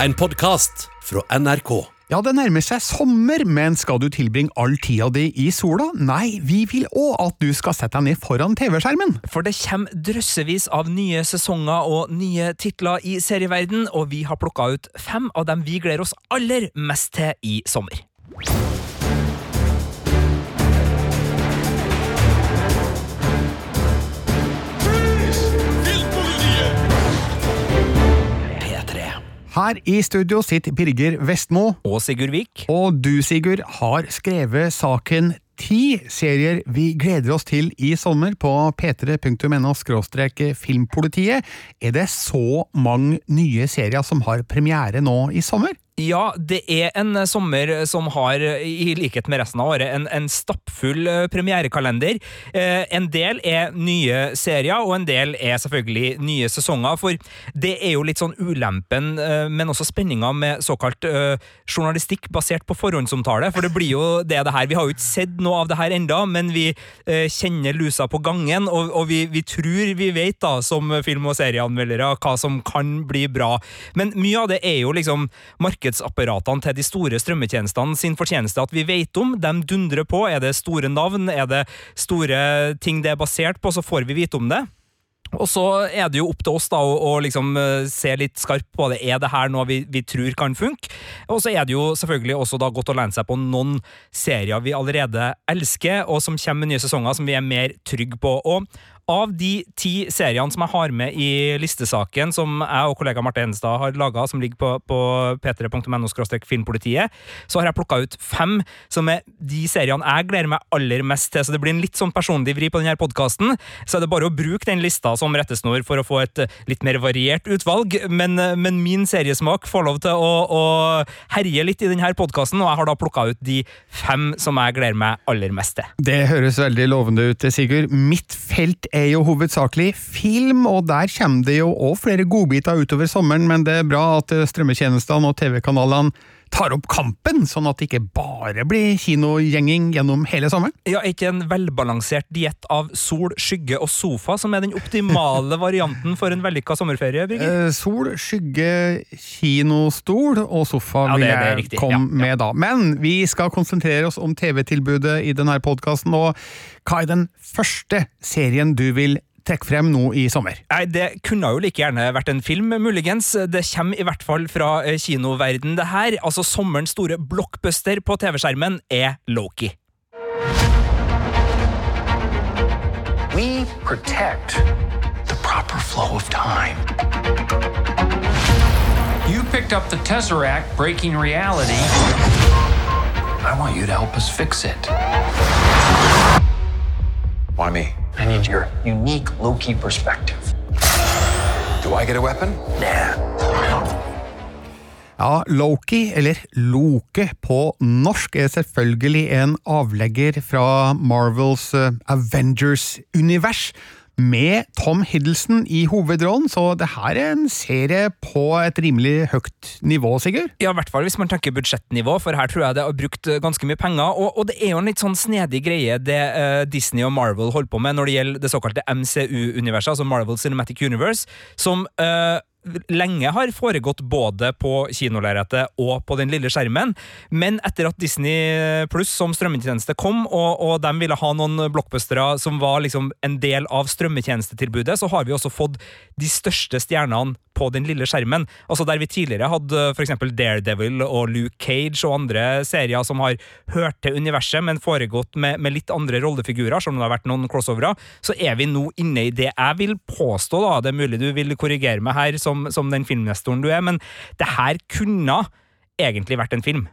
En podkast fra NRK. Ja, det nærmer seg sommer, men skal du tilbringe all tida di i sola? Nei, vi vil òg at du skal sette deg ned foran TV-skjermen. For det kommer drøssevis av nye sesonger og nye titler i serieverden, og vi har plukka ut fem av dem vi gleder oss aller mest til i sommer. Her i studio sitter Birger Vestmo, Og Sigurd Vik. og du, Sigurd, har skrevet saken Ti serier vi gleder oss til i sommer på p3.no filmpolitiet. Er det så mange nye serier som har premiere nå i sommer? Ja, det er en sommer som har, i likhet med resten av året, en, en stappfull eh, premierekalender. Eh, en del er nye serier, og en del er selvfølgelig nye sesonger. For det er jo litt sånn ulempen, eh, men også spenninga med såkalt eh, journalistikk basert på forhåndsomtale. For det blir jo det det her. Vi har jo ikke sett noe av det her enda, men vi eh, kjenner lusa på gangen, og, og vi, vi tror vi vet, da, som film- og serieanmeldere, hva som kan bli bra. Men mye av det er jo liksom markedsapparatene til de store strømmetjenestene sin fortjeneste at vi vet om. De dundrer på. Er det store navn, er det store ting det er basert på, så får vi vite om det. Og så er det jo opp til oss da å, å liksom eh, se litt skarpt på det. Er det her noe vi, vi tror kan funke? Og så er det jo selvfølgelig også da godt å lene seg på noen serier vi allerede elsker, og som kommer med nye sesonger som vi er mer trygge på. Og av de ti seriene som jeg har med i listesaken, som jeg og kollega Marte Enstad har laga, som ligger på, på p3.no filmpolitiet, så har jeg plukka ut fem som er de seriene jeg gleder meg aller mest til. Så det blir en litt sånn personlig vri på denne podkasten. Så er det bare å bruke den lista som rettesnor for å få et litt mer variert utvalg. Men, men min seriesmak får lov til å, å herje litt i denne podkasten, og jeg har da plukka ut de fem som jeg gleder meg aller mest til. Det høres veldig lovende ut, Sigurd. Mitt felt er jo hovedsakelig film, og der kommer det jo òg flere godbiter utover sommeren, men det er bra at strømmetjenestene og TV-kanalene tar opp kampen, sånn at det ikke bare blir kinogjenging gjennom hele sommeren. Ja, ikke en velbalansert diett av sol, skygge og sofa som er den optimale varianten for en vellykka sommerferie? Eh, sol, skygge, kinostol og sofa Ja, vil jeg riktig. komme Ja, ja. med da. Men vi skal konsentrere oss om TV-tilbudet i denne podkasten, og hva er den første serien du vil trekke frem nå i sommer? Nei, Det kunne jo like gjerne vært en film, muligens. Det kommer i hvert fall fra eh, kinoverden, det her. Altså, sommerens store blockbuster på TV-skjermen er Loki. We protect the proper flow of time. You picked up the Tesseract, breaking reality. I want you to help us fix it. Why me? I need your unique Loki perspective. Do I get a weapon? Ja, Loki, eller Loke på norsk, er selvfølgelig en avlegger fra Marvels eh, Avengers-univers, med Tom Hiddleston i hovedrollen, så det her er en serie på et rimelig høyt nivå, Sigurd? Ja, i hvert fall hvis man tenker budsjettnivå, for her tror jeg det har brukt eh, ganske mye penger. Og, og det er jo en litt sånn snedig greie det uh, Disney og Marvel holder på med når det gjelder det såkalte MCU-universet, altså Marvel Cinematic Universe, som eh, lenge har foregått både på kinolerretet og på den lille skjermen, men etter at Disney Pluss som strømmetjeneste kom, og, og de ville ha noen blockbustere som var liksom en del av strømmetjenestetilbudet, så har vi også fått de største stjernene på den lille skjermen. Altså Der vi tidligere hadde for eksempel Daredevil og Luke Cage og andre serier som har hørt til universet, men foregått med, med litt andre rollefigurer, som det har vært noen crossovere, så er vi nå inne i det jeg vil påstå, da, det er mulig du vil korrigere meg her som, som den filmnestoren du er, men det her kunne egentlig vært en film.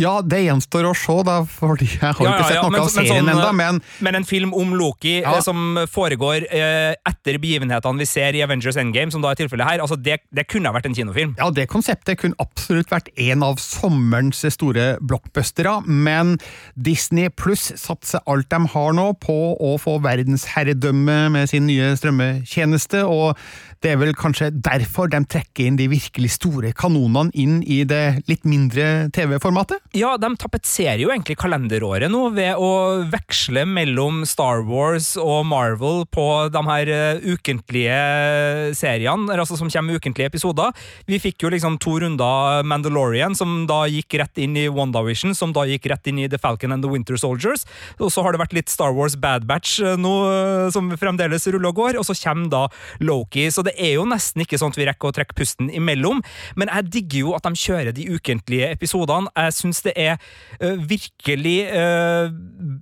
Ja, det gjenstår å se, da, fordi jeg har Ja, ikke sett ja, noe men- av serien sånn, ennå, men Men en film om Loki eh, som foregår eh, etter begivenhetene vi ser i Avengers Endgame, som da er tilfellet her, altså det, det kunne ha vært en kinofilm. Ja, det konseptet kunne absolutt vært en av sommerens store blockbustere, men Disney pluss satser alt de har nå på å få verdensherredømme med sin nye strømmetjeneste, og det er vel kanskje derfor de trekker inn de virkelig store kanonene inn i det litt mindre TV-formatet? Ja, de tapetserer jo egentlig kalenderåret nå ved å veksle mellom Star Wars og Marvel på de her uh, ukentlige seriene, altså som kommer med ukentlige episoder. Vi fikk jo liksom to runder Mandalorian, som da gikk rett inn i WandaVision, som da gikk rett inn i The Falcon and the Winter Soldiers. Og så har det vært litt Star Wars Bad Batch uh, nå, uh, som fremdeles ruller og går, og så kommer da Loki. Så det er jo nesten ikke sånn at vi rekker å trekke pusten imellom, men jeg digger jo at de kjører de ukentlige episodene. Jeg syns det er uh, virkelig uh,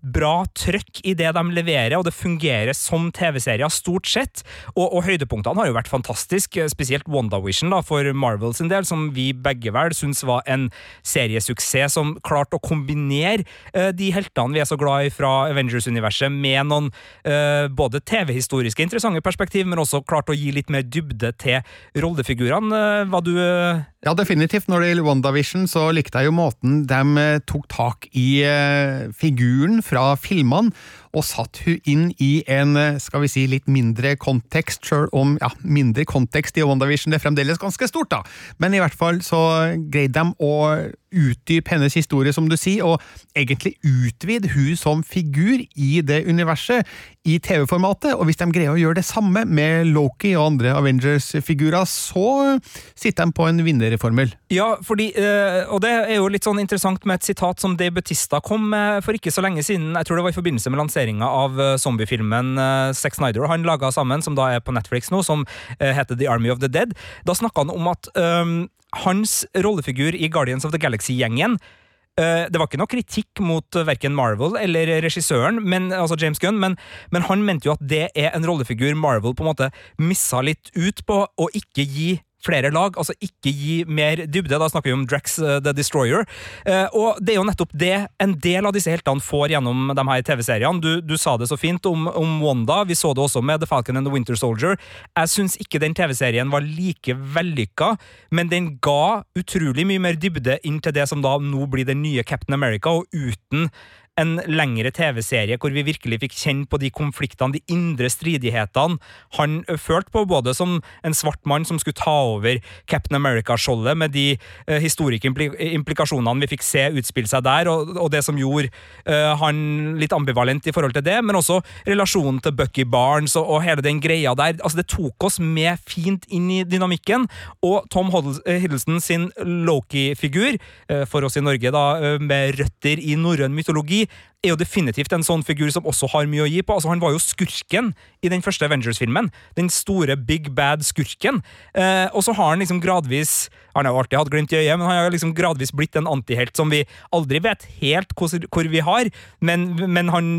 bra trøkk i det de leverer, og det fungerer som TV-serier, stort sett. Og, og, høydepunktene har jo vært fantastiske, spesielt WandaVision da, for Marvel sin del, som vi begge vel syns var en seriesuksess som klarte å kombinere uh, de heltene vi er så glad i fra Avengers-universet, med noen både TV-historiske interessante perspektiv, men også klarte å gi litt mer dybde til rollefigurene. Hva du ja, definitivt. Når det gjelder WandaVision, så likte jeg jo måten de eh, tok tak i eh, figuren fra filmene, og satt hun inn i en eh, skal vi si, litt mindre kontekst, sjøl om ja, mindre kontekst i WandaVision det er fremdeles ganske stort, da. Men i hvert fall så greide de å utdype hennes historie, som du sier, og egentlig utvide hun som figur i det universet i TV-formatet. Og hvis de greier å gjøre det samme med Loki og andre Avengers-figurer, så sitter de på en vinnerformel. Ja, fordi, øh, og det er jo litt sånn interessant med et sitat som Dave Bautista kom med for ikke så lenge siden. Jeg tror det var i forbindelse med lanseringa av øh, zombiefilmen Sex Zack Snyder han laga sammen, som da er på Netflix nå, som heter The Army of the Dead. Da snakka han om at hans rollefigur i Guardians of the Galaxy-gjengen eh, det var ikke noe kritikk mot verken Marvel eller regissøren, men, altså James Gunn, men, men, han mente jo at det er en rollefigur Marvel på en måte missa litt ut på, å ikke gi flere lag, altså ikke gi mer dybde. Da snakker vi om Drax uh, the Destroyer. Uh, og det er jo nettopp det en del av disse heltene får gjennom de her TV-seriene. Du, du, sa det så fint om, om, Wanda, vi så det også med The Falcon and the Winter Soldier. Jeg syns ikke den TV-serien var like vellykka, men den ga utrolig mye mer dybde inn til det som da nå blir den nye Captain America, og uten en lengre TV-serie hvor vi virkelig fikk kjenne på de konfliktene, de indre stridighetene han følte på, både som en svart mann som skulle ta over Captain America-skjoldet, med de uh, historiske implikasjonene vi fikk se utspille seg der, og, og det som gjorde uh, han litt ambivalent i forhold til det, men også relasjonen til Bucky Barnes og, og hele den greia der. Altså, det tok oss med fint inn i dynamikken, og Tom Hiddleston sin Loki-figur, uh, for oss i Norge da, med røtter i norrøn mytologi, fordi er jo definitivt en sånn figur som også har mye å gi på. Altså, han var jo skurken i den første Avengers-filmen. Den store big bad skurken. Eh, og så har han liksom gradvis Han har jo alltid hatt glimt i øyet, men han har liksom gradvis blitt en antihelt som vi aldri vet helt hvor, hvor vi har, men, men, han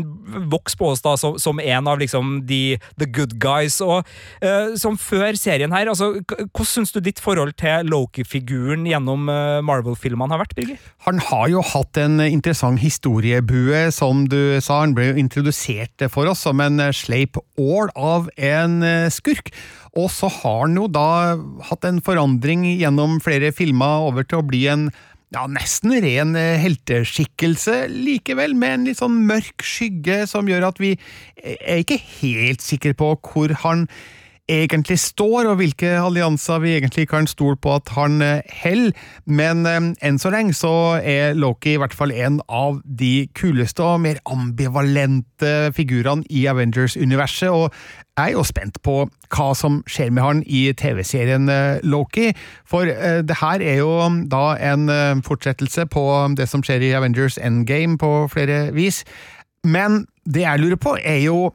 vokser på oss da som, som en av liksom de the good guys. Og eh, som før serien her, altså, hvordan syns du ditt forhold til Loki-figuren gjennom eh, Marvel-filmene har vært, Birger? Han har jo hatt en interessant historiebue som du sa, han ble jo introdusert for oss som en sleip ål av en eh, skurk. Og så har han jo da hatt en forandring gjennom flere filmer over til å bli en ja, nesten ren eh, helteskikkelse likevel, med en litt sånn mørk skygge som gjør at vi er ikke helt sikre på hvor han egentlig står, og hvilke allianser vi egentlig kan stole på at han holder, eh, men eh, enn så lenge så er Loki i hvert fall en av de kuleste og mer ambivalente figurene i Avengers-universet, og jeg er jo spent på hva som skjer med han i TV-serien eh, Loki, for det her er jo da en fortsettelse på det som skjer i Avengers Endgame på flere vis, men det jeg lurer på, er jo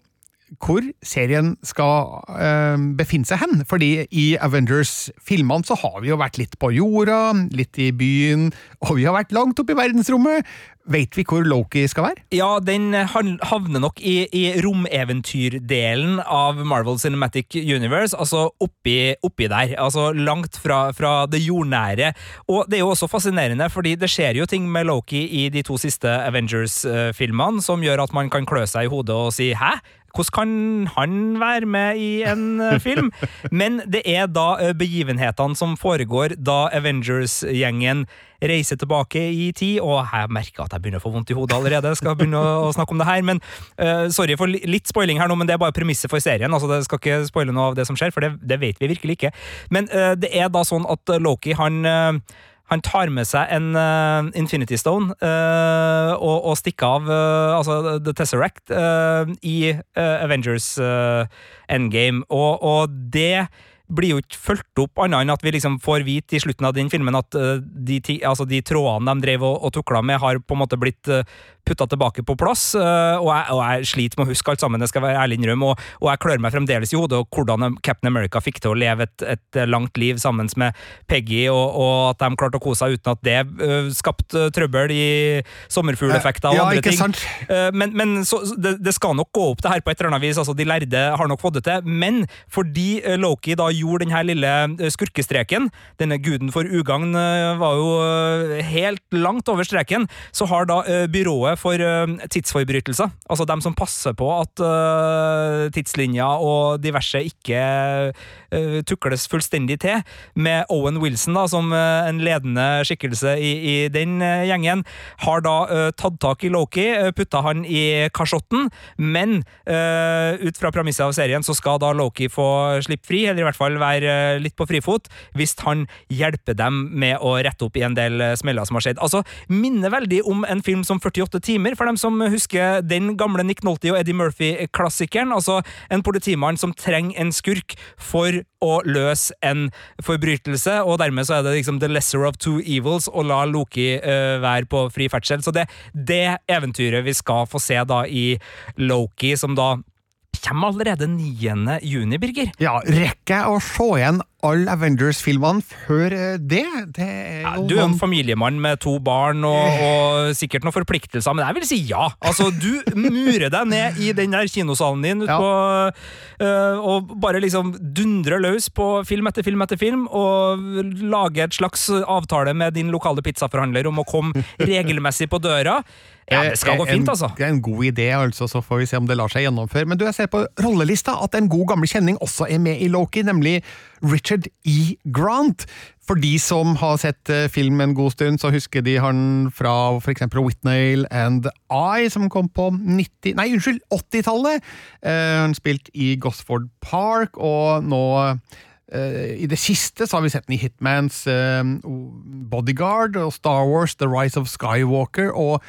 hvor serien skal øh, befinne seg hen. Fordi i Avengers-filmene så har vi jo vært litt på jorda, litt i byen, og vi har vært langt oppe i verdensrommet. Vet vi hvor Loki skal være? Ja, den havner nok i, i romeventyrdelen av Marvel Cinematic Universe, altså oppi, oppi der. Altså langt fra, fra, det jordnære. Og det er jo også fascinerende, fordi det skjer jo ting med Loki i de to siste Avengers-filmene som gjør at man kan klø seg i hodet og si 'hæ'? Hvordan kan han være med i en uh, film? Men det er da uh, begivenhetene som foregår da Avengers-gjengen reiser tilbake i tid, og jeg merker at jeg begynner å få vondt i hodet allerede. Jeg skal begynne å snakke om det her, men uh, Sorry for litt spoiling her nå, men det er bare premisset for serien. altså Det skal ikke spoile noe av det som skjer, for det, det vet vi virkelig ikke. Men det er da sånn at Loki, han Han tar med seg en uh, Infinity Stone uh, og, og, stikker av uh, altså The Tesseract i Avengers Endgame, og, og det blir jo ikke fulgt opp, annet enn at vi liksom får vite i slutten av den filmen at de, altså de trådene de drev og, og tukla med, har på en måte blitt putta tilbake på plass, eh, og jeg, og jeg, sliter med å huske alt sammen, det skal være ærlig innrømme, og, og, jeg klør meg fremdeles i hodet og hvordan Captain America fikk til å leve et, et langt liv sammen med Peggy, og, og, at de klarte å kose seg uten at det uh, skapte trøbbel i sommerfugleffekter og ja, andre ting. Sant? Uh, men, men så, det, det, skal nok gå opp det her på et eller annet vis, altså de lærde har nok fått det til, men fordi Loki da gjorde denne lille skurkestreken, denne guden for ugagn var jo helt langt over streken, så har da byrået for uh, tidsforbrytelser. Altså dem som passer på at uh, tidslinja og diverse ikke uh, tukles fullstendig til, med Owen Wilson da, som en ledende skikkelse i, i den gjengen, har da tatt tak i Loki, putta han i kasjotten, men ut fra premisset av serien så skal da Loki få slippe fri, eller i hvert fall være litt på frifot, hvis han hjelper dem med å rette opp i en del smeller som har skjedd. Altså, minner veldig om en film som 48 timer, for dem som husker den gamle Nick Nolte og Eddie Murphy-klassikeren. Altså en politimann som trenger en skurk for å løse en forbrytelse, og dermed så er det liksom the lesser of two evils å la Loki uh, være på fri ferdsel. Så det, det eventyret vi skal få se da i Loki, som da kommer allerede 9. juni, Birger. Ja, rekker jeg å se igjen alle Avengers-filmene før det? det? det ja, du er en familiemann med to barn og, og, sikkert noen forpliktelser, men jeg vil si ja. Altså, Du murer deg ned i den der kinosalen din ja. på, uh, og bare liksom dundrer løs på film etter film etter film, og lager et slags avtale med din lokale pizzaforhandler om å komme regelmessig på døra. Ja, det skal gå eh, fint, altså. Det er en god idé, altså, så får vi se om det lar seg gjennomføre. Men du, jeg ser på rollelista at en god gammel kjenning også er med i Loki, nemlig Richard E. Grant. For de som har sett eh, film en god stund, så husker de han fra f.eks. Whitnail and I, som kom på 90, nei, unnskyld, 80-tallet. Eh, han spilte i Gosford Park, og nå uh, i det siste så har vi sett den i Hitmans Bodyguard og Star Wars The Rise of Skywalker. og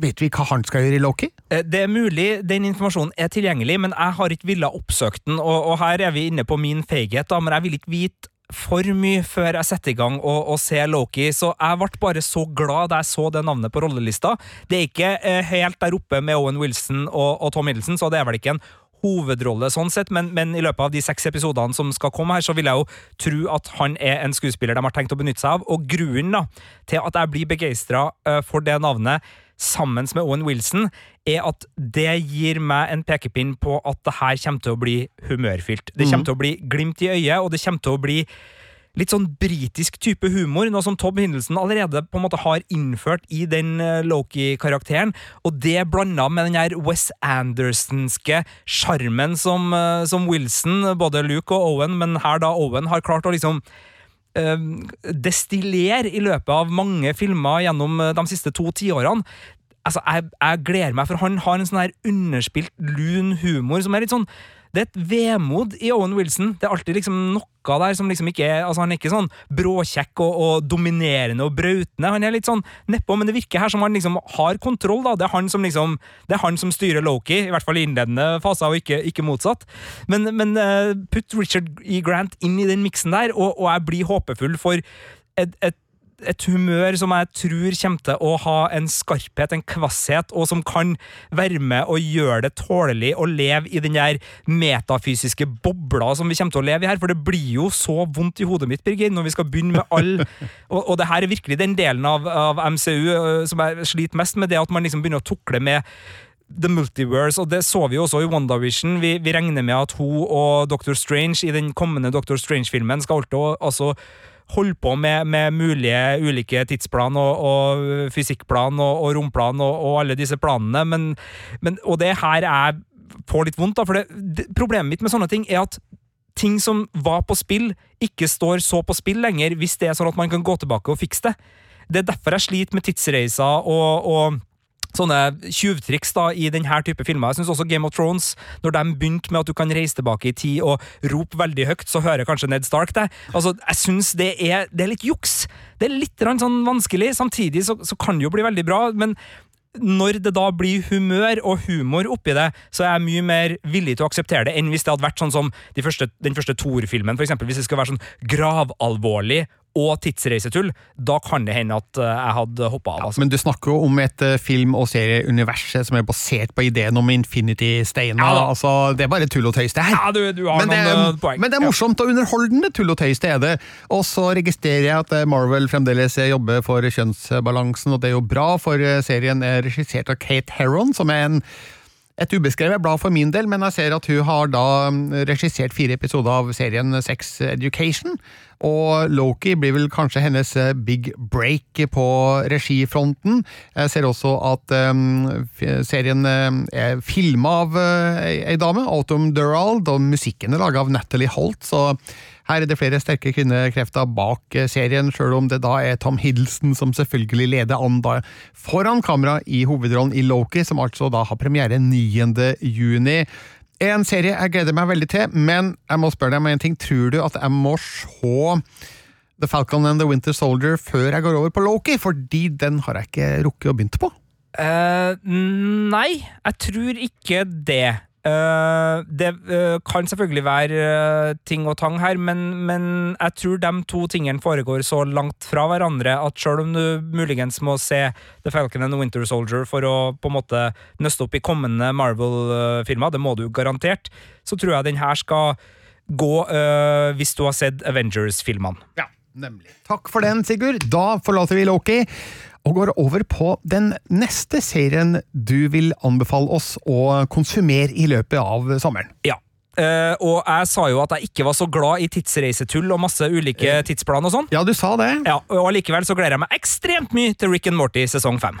Vet vi hva han skal gjøre i Loki? Det er mulig den informasjonen er tilgjengelig, men jeg har ikke villet oppsøke den. Og, og, her er vi inne på min feighet, da, men jeg vil ikke vite for mye før jeg setter i gang og, og ser Loki, så jeg ble bare så glad da jeg så det navnet på rollelista. Det er ikke eh, helt der oppe med Owen Wilson og, og Tom Middleton, så det er vel ikke en hovedrolle, sånn sett, men, men, i løpet av de seks episodene som skal komme her, så vil jeg jo tro at han er en skuespiller de har tenkt å benytte seg av. Og grunnen da, til at jeg blir begeistra eh, for det navnet, sammen med Owen Wilson, er at det gir meg en pekepinn på at det her kommer til å bli humørfylt. Det kommer mm. til å bli glimt i øyet, og det kommer til å bli litt sånn britisk type humor, noe som Tom Hindelsen allerede på en måte har innført i den eh, Loki-karakteren. Og det blanda med den her Wes Andersonske sjarmen som, eh, som, Wilson, både Luke og Owen, men her da Owen har klart å liksom øh, destillere i løpet av mange filmer gjennom de siste to tiårene. Altså, jeg, jeg gleder meg, for han har en sånn her underspilt, lun humor som er litt sånn det er et vemod i Owen Wilson. Det er alltid liksom noe der som liksom ikke er altså Han er ikke sånn bråkjekk og, og dominerende og brautende. Han er litt sånn nedpå, men det virker her som han liksom har kontroll. da Det er han som liksom Det er han som styrer Loki, i hvert fall i innledende faser, og ikke, ikke motsatt. Men, men uh, putt Richard E. Grant inn i den miksen der, og, og jeg blir håpefull for et, et et humør som jeg tror kommer til å ha en skarphet, en kvasshet, og som kan være med og gjøre det tålelig å leve i den der metafysiske bobla som vi kommer til å leve i her. For det blir jo så vondt i hodet mitt, Birgit, når vi skal begynne med all Og, og det her er virkelig den delen av, av MCU som jeg sliter mest med, det at man liksom begynner å tukle med The Multiverse, og det så vi jo også i WandaVision. Vi, vi regner med at hun og Doctor Strange i den kommende Doctor Strange-filmen skal altså holde på med, med, mulige ulike tidsplan og, og fysikkplan og, og romplan og, og, alle disse planene, men, men, og det her er får litt vondt, da, for det, det, problemet mitt med sånne ting er at ting som var på spill, ikke står så på spill lenger, hvis det er sånn at man kan gå tilbake og fikse det. Det er derfor jeg sliter med tidsreiser og, og sånne tjuvtriks da, i denne type filmer. Jeg synes også Game of Thrones, når de begynte med at du kan reise tilbake i tid og rope veldig høyt, så hører kanskje Ned Stark det. Altså, jeg synes det det er litt juks. Det er litt sånn vanskelig. Samtidig så, så kan det jo bli veldig bra, men når det da blir humør og humor oppi det, så er jeg mye mer villig til å akseptere det enn hvis det hadde vært sånn som de første, den første Thor-filmen, eksempel. Hvis det skal være sånn gravalvorlig og tidsreisetull, da kan det hende at eh, jeg hadde hoppa av. Altså. Men du snakker jo om et eh, film- og serieunivers som er basert på ideen om Infinity-steiner. Ja altså, det er bare tull og tøys, det her. Ja, du, du har men, noen er, eh, poeng. men det er morsomt og underholdende tull og tøys, det er det. Og så registrerer jeg at Marvel fremdeles jobber for kjønnsbalansen, og det er jo bra, for serien er regissert av Kate Heron, som er en et ubeskrevet blad for min del, men jeg ser at hun har da mm, regissert fire episoder av serien Sex Education. Og Loki blir vel kanskje hennes eh, big break på regifronten. Jeg ser også at um, serien eh, er filma av uh, ei dame, Autumn Durald, og musikken er laga av Natalie Holt. så her er det flere sterke kvinnekrefter bak eh, serien, sjøl om det da er Tom Hiddleston som selvfølgelig leder an da foran kamera i hovedrollen i Loki, som altså da har premiere 9. juni. En serie jeg gleder meg veldig til, men jeg må spørre deg om en ting. Tror du at jeg må se The Falcon and the Winter Soldier før jeg går over på Loki? Fordi den har jeg ikke rukket å begynne på. Uh, nei, jeg tror ikke det. Eh, det uh, kan selvfølgelig være uh, ting og tang her, men, men jeg tror de to tingene foregår så langt fra hverandre at selv om du muligens må se The Falcon and Winter Soldier for å på en måte nøste opp i kommende Marvel-filmer, det må du garantert, så tror jeg den her skal gå hvis du har sett Avengers-filmene. Ja, nemlig. Takk for den, Sigurd. Da forlater vi Loki og går over på den neste serien du vil anbefale oss å konsumere i løpet av sommeren. Ja. Uh, og jeg sa jo at jeg ikke var så glad i tidsreisetull og masse ulike tidsplan og sånn. Ja, du sa det. Ja, og allikevel så gleder jeg meg ekstremt mye til Rick and Morty sesong fem.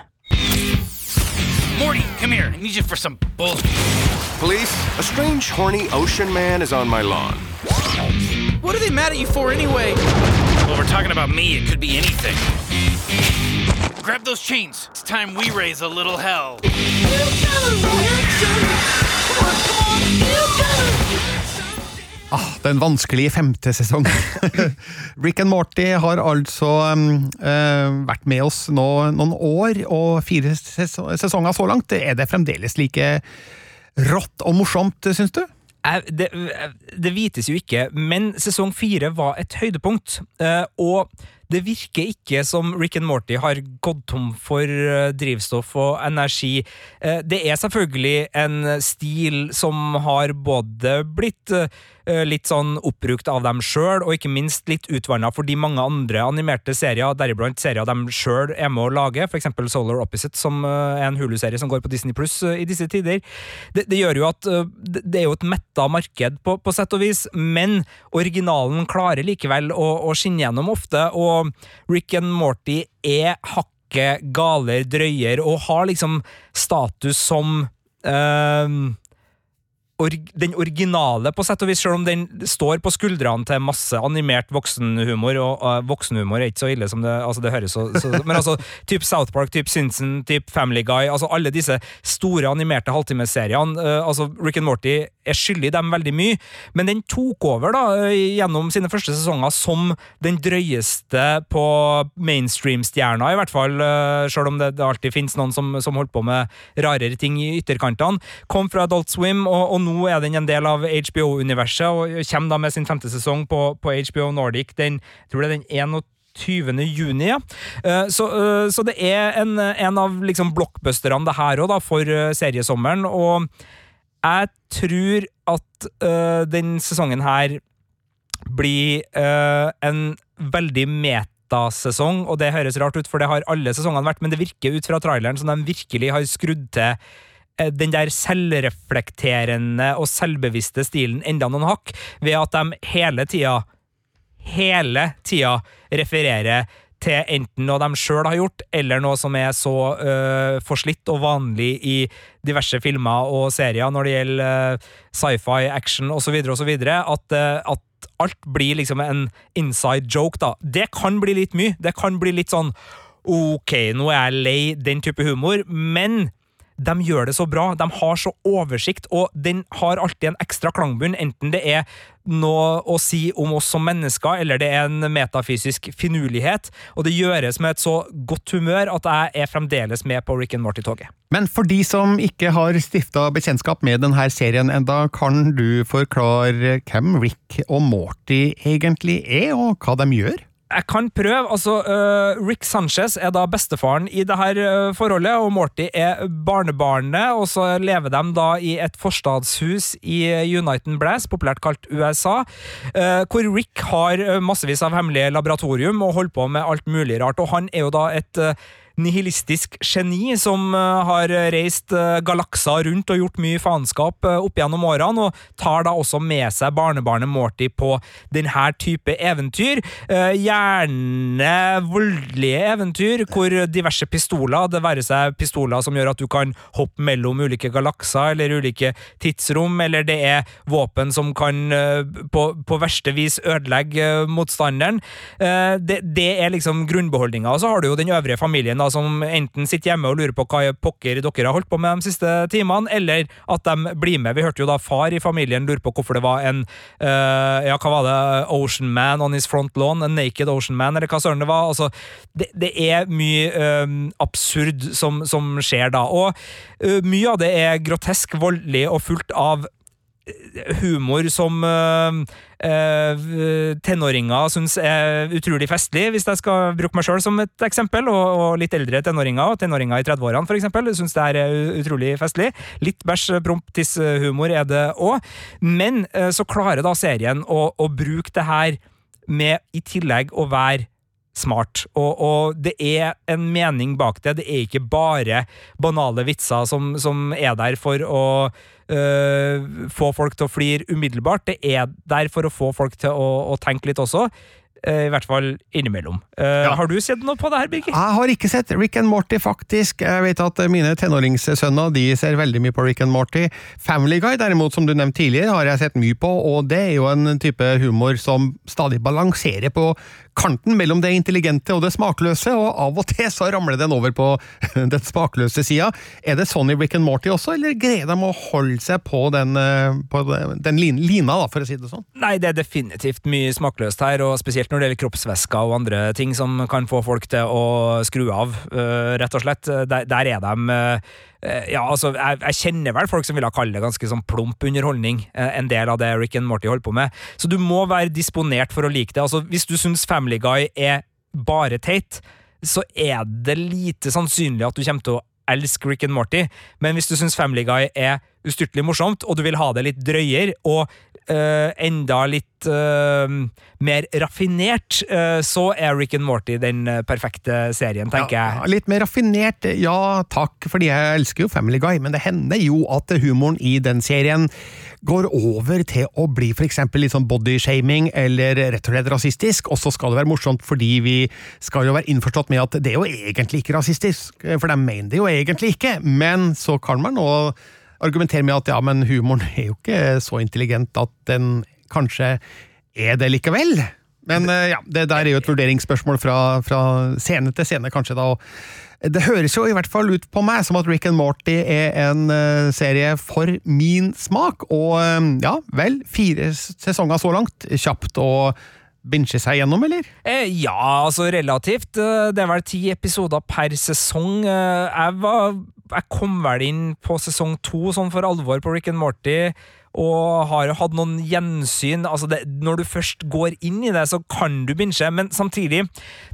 Morty, come here. I need you for some bullshit. Police, a strange, horny ocean man is on my lawn. What are they mad at you for anyway? Well, we're talking about me. It could be anything. Grab those chains. It's time we raise a little hell. Ah, den vanskelige femte sesong. Rick and Morty har altså um, eh, vært med oss nå noen år, og fire sesonger så langt. Er det fremdeles like rått og morsomt, syns du? Jeg, det, det vites jo ikke, men sesong fire var et høydepunkt. eh, og det virker ikke som Rick and Morty har gått tom for eh, drivstoff og energi. Eh, det er selvfølgelig en stil som har både blitt eh, litt sånn oppbrukt av dem sjøl, og ikke minst litt utvanna fordi mange andre animerte serier, deriblant serier de sjøl er med å lage, f.eks. Solar Opposite, som er en Hulu-serie som går på Disney Pluss i disse tider. Det, det gjør jo at det er jo et metta marked, på, på sett og vis, men originalen klarer likevel å, å skinne gjennom ofte, og Rick and Morty er hakket galer, drøyer, og har liksom status som eh, org, den originale, på sett og vis, selv om den står på skuldrene til masse animert voksenhumor, og uh, voksenhumor er ikke så ille som det altså det høres så, så Men altså, typ South Park, typ Simpson, typ Family Guy, altså alle disse store animerte halvtimeseriene, uh, altså Rick and Morty er skyldig dem veldig mye, men den tok over da, uh, gjennom sine første sesonger som den drøyeste på mainstream-stjerna, i hvert fall, selv om det alltid finnes noen som, som holdt på med rarere ting i ytterkantene. Kom fra Adult Swim, og, og nå er den en del av HBO-universet, og kommer da med sin femte sesong på, på HBO Nordic den, jeg tror det er den 21. 20. juni, ja. Eh, Så, eh, så det er en, en av liksom blockbusterne det her òg, for eh, seriesommeren. Og jeg tror at uh, den sesongen her blir uh, en veldig metasesong, og det høres rart ut, for det har alle sesongene vært, men det virker ut fra traileren som de virkelig har skrudd til den der selvreflekterende og selvbevisste stilen enda noen hakk, ved at de hele tida hele tida refererer til enten noe de sjøl har gjort, eller noe som er så uh, forslitt og vanlig i diverse filmer og serier når det gjelder uh, sci-fi, action osv., osv., at, uh, at alt blir liksom en inside joke, da. Det kan bli litt mye. Det kan bli litt sånn ok, nå er jeg lei den type humor, men de gjør det så bra, de har så oversikt, og den har alltid en ekstra klangbunn, enten det er noe å si om oss som mennesker, eller det er en metafysisk finurlighet, og det gjøres med et så godt humør at jeg er fremdeles med på Rick and Morty-toget. Men for de som ikke har stifta bekjentskap med denne serien enda, kan du forklare hvem Rick og Morty egentlig er, og hva de gjør? Jeg kan prøve. altså uh, Rick Sanchez er da bestefaren i det her uh, forholdet, og Morty er barnebarnet. og Så lever de da i et forstadshus i United Blast, populært kalt USA, uh, hvor Rick har massevis av hemmelige laboratorium og holder på med alt mulig rart. og Han er jo da et nihilistisk geni som eh, har reist eh, galakser rundt og gjort mye faenskap eh, opp gjennom årene, og tar da også med seg barnebarnet Morty på denne type eventyr. Gjerne voldelige eventyr, hvor diverse pistoler, det være seg pistoler som gjør at du kan hoppe mellom ulike galakser eller ulike tidsrom, eller det er våpen som kan på, på verste vis ødelegge motstanderen. Det, det er liksom grunnbeholdninga. Og så har du jo den øvrige familien da, som enten sitter hjemme og lurer på hva pokker dere har holdt på med de siste timene, eller at de blir med. Vi hørte jo da far i familien lure på hvorfor det var en uh, ja, hva var det, Ocean Man on his front lawn, en naked Ocean Man, eller hva søren det var. Altså, det, det er mye um, absurd som, som, skjer da, og uh, mye av det er grotesk, voldelig og fullt av humor som uh, tenåringer syns er utrolig festlig, hvis jeg skal bruke meg sjøl som et eksempel, og, og, litt eldre tenåringer, og tenåringer i 30-årene for eksempel, syns det er utrolig festlig. Litt bæsj, promp, tiss-humor er det òg, men uh, så klarer da serien å, å bruke det her med i tillegg å være smart. Og, og, det er en mening bak det. Det er ikke bare banale vitser som, som er der for å øh, få folk til å flire umiddelbart. Det er der for å få folk til å, å tenke litt også. Eh, I hvert fall innimellom. Uh, ja. Har du sett noe på det her, Birger? Jeg har ikke sett Rick and Morty, faktisk. Jeg vet at mine tenåringssønner de ser veldig mye på Rick and Morty. Family Guy, derimot, som du nevnte tidligere, har jeg sett mye på, og det er jo en type humor som stadig balanserer på kanten mellom det intelligente og det smakløse, og av og til så ramler den over på den smakløse sida. Er det sånn i Rick and Morty også, eller greier de å holde seg på den, eh, på den lina, da, for å si det sånn? Nei, det er definitivt mye smakløst her, og spesielt når det gjelder kroppsvæsker og andre ting som kan få folk til å skru av, uh, rett og slett. Der, der er de ja, altså, jeg, jeg, kjenner vel folk som ville kalle det ganske sånn plump underholdning, en del av det Rick and Morty holder på med. Så du må være disponert for å like det. Altså, hvis du syns Family Guy er bare teit, så er det lite sannsynlig at du kommer til å elske Rick and Morty, men hvis du syns Family Guy er ustyrtelig morsomt, og du vil ha det litt drøyere, og enda litt uh, mer raffinert, uh, så er Rick and Morty den perfekte serien, tenker ja, jeg. Litt mer raffinert, ja takk, fordi jeg elsker jo Family Guy, men det hender jo at humoren i den serien går over til å bli for eksempel litt sånn bodyshaming eller rett og slett rasistisk, og så skal det være morsomt fordi vi skal jo være innforstått med at det er jo egentlig ikke rasistisk, for de mener det jo egentlig ikke, men så kan man nå argumentere med at ja, men humoren er jo ikke så intelligent at den kanskje er det likevel. Men eh, ja, det der er jo et vurderingsspørsmål fra, fra scene til scene, kanskje. da, det høres jo i hvert fall ut på meg som at Rick and Morty er en uh, serie for min smak, og um, ja, vel, fire sesonger så langt. Kjapt å binche seg gjennom, eller? Eh, ja, altså relativt. Det er vel ti episoder per sesong. Jeg var jeg kom vel inn på sesong to sånn for alvor på Rick and Morty, og har hatt noen gjensyn. Altså det, når du først går inn i det, så kan du binche, men samtidig,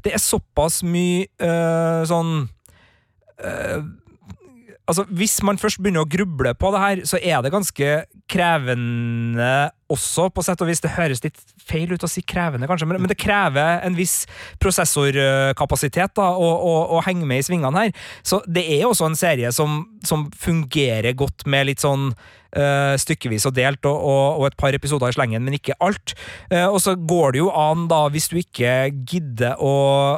det er såpass mye øh, sånn øh, Altså, Hvis man først begynner å gruble på det her, så er det ganske krevende også, på sett og vis. Det høres litt feil ut å si krevende, kanskje, men, men det krever en viss prosessorkapasitet da, å, å, å, henge med i svingene her. Så det er også en serie som, som fungerer godt med litt sånn stykkevis og delt, og, og, og, et par episoder i slengen, men ikke alt. Uh, og så går det jo an, da, hvis du ikke gidder å,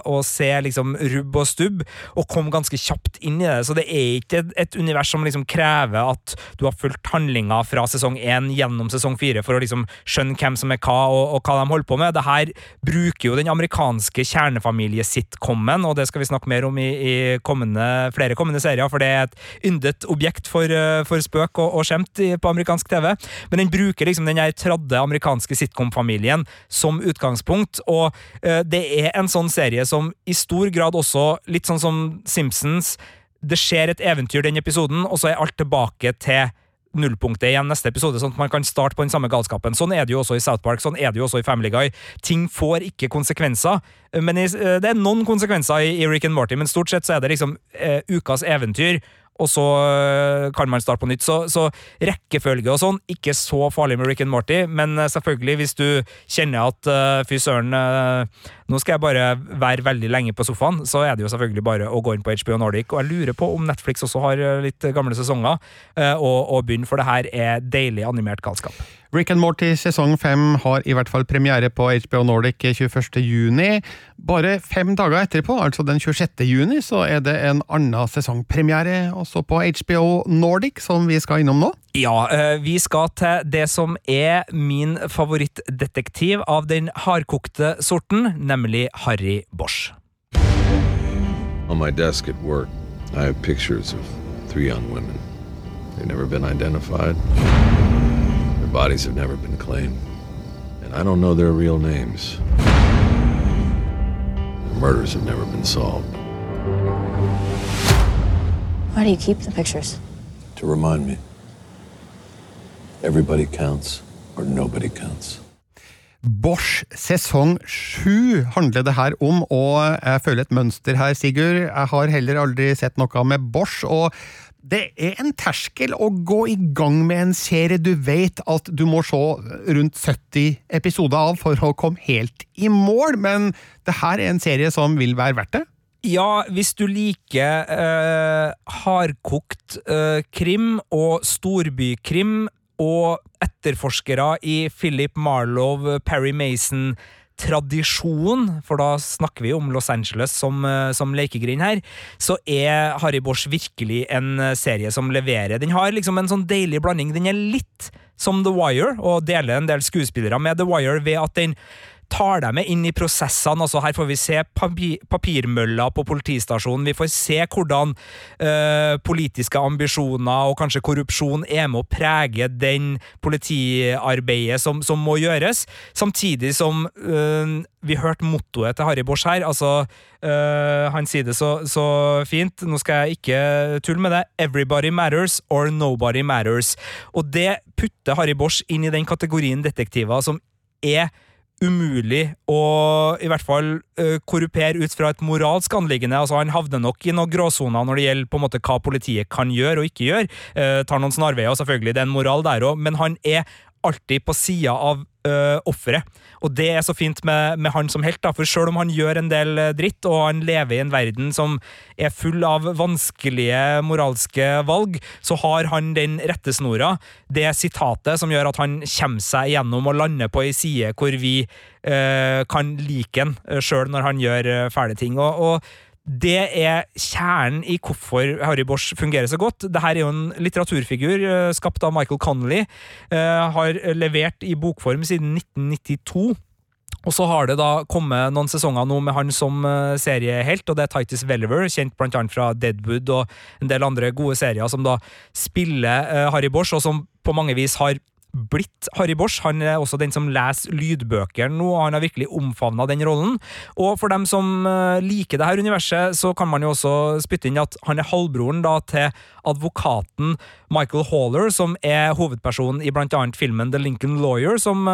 å se liksom rubb og stubb, og komme ganske kjapt inn i det. Så det er ikke et, et univers som liksom krever at du har fulgt handlinga fra sesong én gjennom sesong fire for å liksom skjønne hvem som er hva, og, og hva de holder på med. Det her bruker jo den amerikanske kjernefamilie-sitcomen, og det skal vi snakke mer om i, i kommende, flere kommende serier, for det er et yndet objekt for, eh, for spøk og, og skjemt på amerikansk TV. Men den bruker liksom den tradde amerikanske sitcom-familien som utgangspunkt, og uh, det er en sånn serie som i stor grad også, litt sånn som Simpsons, det skjer et eventyr den episoden, og så er alt tilbake til nullpunktet igjen neste episode, sånn at man kan starte på den samme galskapen. Sånn er det jo også i South Park, sånn er det jo også i Family Guy. Ting får ikke konsekvenser, men i, eh, det er noen konsekvenser i Rick and Morty, men stort sett så er det liksom uh, ukas eventyr, og så øh, kan man starte på nytt. Så, så rekkefølge og sånn, ikke så farlig med Rick and Morty, men øh, selvfølgelig, hvis du kjenner at uh, fy søren, uh, nå skal jeg bare være veldig lenge på sofaen, så er det jo selvfølgelig bare å gå inn på HBO Nordic. Og jeg lurer på om Netflix også har litt gamle sesonger, uh, og, og begynne, for det her er deilig animert galskap. Rick and Morty sesong fem har i hvert fall premiere på HBO Nordic 21. juni. Bare fem dager etterpå, altså den 26. juni, så er det en annen sesongpremiere også på HBO Nordic, som vi skal innom nå. Ja, øh, vi skal til det som er min favorittdetektiv av den hardkokte sorten, nemlig Harry Bosch. On my desk at work, I have pictures of three young women. They've never been identified. Their bodies have never been claimed. And I don't know their real names. Their murders have never been solved. Why do you keep the pictures? To remind me, everybody counts or nobody counts. Bosch sesong sju handler det her om, og jeg føler et mønster her, Sigurd. Jeg har heller aldri sett noe med Bosch, og det er en terskel å gå i gang med en serie du vet at du må se rundt 70 episoder av for å komme helt i mål, men det her er en serie som vil være verdt det. Ja, hvis du liker eh, hardkokt eh, krim og storbykrim og etterforskere i Philip Marlowe, Perry Mason tradisjon, for da snakker vi om Los Angeles som, eh, som lekegrind her, så er Harry Bosch virkelig en eh, serie som leverer. Den har liksom en sånn deilig blanding. Den er litt som The Wire, og deler en del skuespillere med The Wire ved at den tar deg med inn i prosessene. altså Her får vi se papir, papirmølla på politistasjonen. Vi får se hvordan øh, politiske ambisjoner og kanskje korrupsjon er med å prege den politiarbeidet som, som må gjøres. Samtidig som øh, vi hørte mottoet til Harry Bosch her. altså øh, Han sier det så, så fint. Nå skal jeg ikke tulle med det. Everybody matters or nobody matters. Og det putter Harry Bosch inn i den kategorien detektiver som er umulig å i hvert fall uh, korrupere ut fra et moralsk anliggende. Altså, han havner nok i noen gråsoner når det gjelder på en måte hva politiet kan gjøre og ikke gjøre. Eh, tar noen snarveier, selvfølgelig, det er en moral der òg, men han er alltid på sida av uh, offeret. Og det er så fint med, med han som helt, da, for selv om han gjør en del dritt, og han lever i en verden som er full av vanskelige moralske valg, så har han den rettesnora, det sitatet som gjør at han kommer seg gjennom og lander på ei side hvor vi uh, kan like han uh, sjøl når han gjør fæle ting. og, og det er kjernen i hvorfor Harry Bosch fungerer så godt. Dette er jo en litteraturfigur uh, skapt av Michael Connolly. Uh, har levert i bokform siden 1992. Og så har det da kommet noen sesonger nå med han som uh, seriehelt, og det er Titus Welliver, kjent blant annet fra Deadwood og en del andre gode serier, som da spiller Harry Bosch, og som på mange vis har blitt Harry Bosch. Han er også den som leser lydbøker nå, og han har virkelig omfavna den rollen. Og for dem som liker det her universet, så kan man jo også spytte inn at han er halvbroren da til advokaten Michael Haller, som er hovedpersonen i blant annet filmen The Lincoln Lawyer, som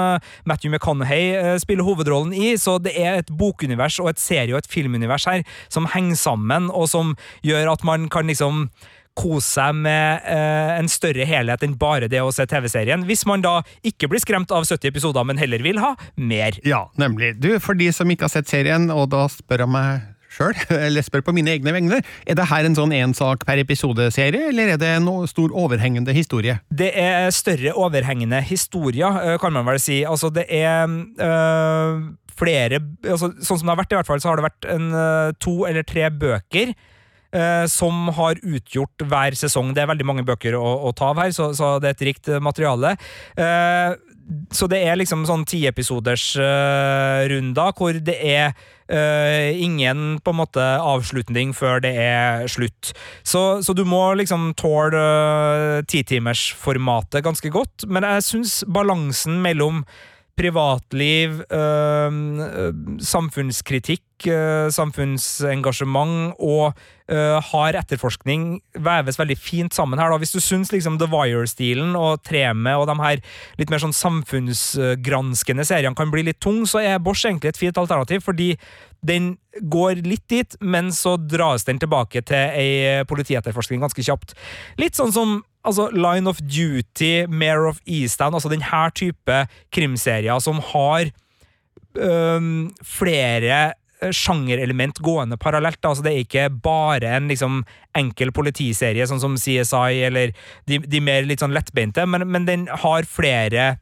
Matthew McConaughey spiller hovedrollen i. Så det er et bokunivers og et serie- og et filmunivers her som henger sammen, og som gjør at man kan liksom kose seg med eh, en større helhet enn bare det å se TV-serien, hvis man da ikke blir skremt av 70 episoder, men heller vil ha mer. Ja, nemlig. Du, for de som ikke har sett serien, og da spør jeg meg sjøl, eller spør på mine egne vegne, er det her en sånn én sak per episode-serie, eller er det en stor overhengende historie? Det er større overhengende historier, eh, kan man vel si. Altså, det er øh, flere altså, Sånn som det har vært, i hvert fall, så har det vært en, to eller tre bøker som har utgjort hver sesong. Det er veldig mange bøker å, å ta av her, så, så, det er et rikt materiale. så det er liksom sånn tiepisoders uh, runder hvor det er uh, ingen på en måte avslutning før det er slutt. Så, så du må liksom tåle uh, titimersformatet ganske godt, men jeg syns balansen mellom privatliv, samfunnskritikk, øh, samfunnsengasjement og øh, hard etterforskning veves veldig fint sammen her. da. Hvis du syns liksom The Wire-stilen og Treme og de her litt mer sånn samfunnsgranskende seriene kan bli litt tung, så er Bosch egentlig et fint alternativ, fordi den går litt dit, men så dras den tilbake til ei politietterforskning ganske kjapt. Litt sånn som altså Line of Duty, Mare of Eastdown, altså denne type krimserier som har um, flere sjangerelement gående parallelt. Altså, det er ikke bare en liksom, enkel politiserie, sånn som CSI eller de, de mer litt sånn lettbeinte, men, men den har flere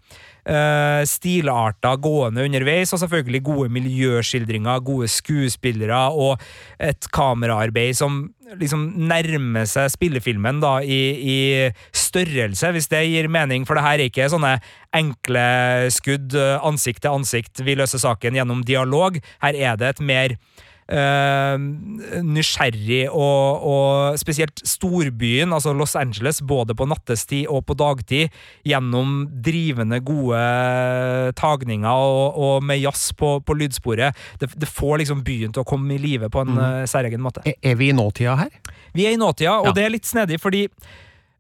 stilarter gående underveis, og selvfølgelig gode miljøskildringer, gode skuespillere og et kameraarbeid som liksom nærmer seg spillefilmen da, i, i, størrelse, hvis det gir mening, for det her er ikke sånne enkle skudd ansikt til ansikt, vi løser saken gjennom dialog. Her er det et mer Uh, nysgjerrig og, og, spesielt storbyen, altså Los Angeles, både på nattestid og på dagtid, gjennom drivende gode tagninger og, og med jazz på, på lydsporet. Det, det, får liksom byen til å komme i live på en mm. særegen måte. Er, er vi i nåtida her? Vi er i nåtida, og ja. det er litt snedig, fordi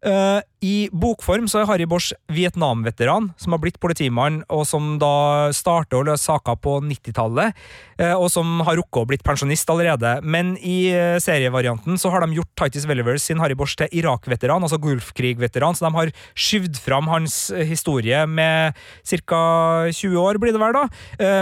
Uh, I bokform så er Harry Bosch Vietnam-veteran som har blitt politimann, og som da starter å løse saker på 90-tallet, uh, og som har rukket å blitt pensjonist allerede. Men i uh, serievarianten så har de gjort Titus Velivers sin Harry Bosch til Irak-veteran, altså Gulfkrig-veteran, så de har skyvd fram hans historie med ca. 20 år, blir det vel da.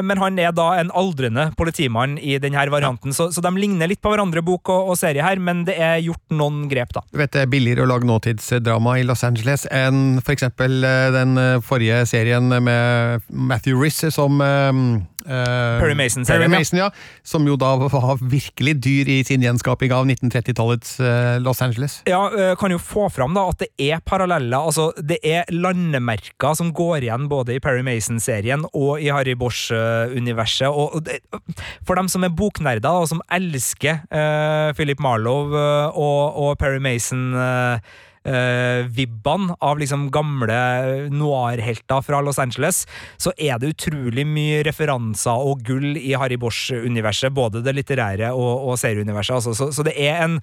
men han er da en aldrende politimann i denne varianten, så, så de ligner litt på hverandre, bok og, og serie her, men det er gjort noen grep, da. Du vet det er billigere å lage nåtidsdrama i Los Angeles enn for eksempel eh, den eh, forrige serien med Matthew Riss som Uh, Perry Mason-serien. Mason, ja. Som jo da var virkelig dyr i sin gjenskaping av 1930-tallets uh, Los Angeles. Ja, uh, kan jo få fram da at det er paralleller. altså Det er landemerker som går igjen både i Perry Mason-serien og i Harry Bosch-universet. og, det, For dem som er boknerder og som elsker Philip Marlowe og, og Perry Mason uh, vibbene av liksom gamle noir-helter fra Los Angeles, så er det utrolig mye referanser og gull i Harry Bosch-universet, både det litterære og, og serieuniverset. Altså. Så, så, det er en,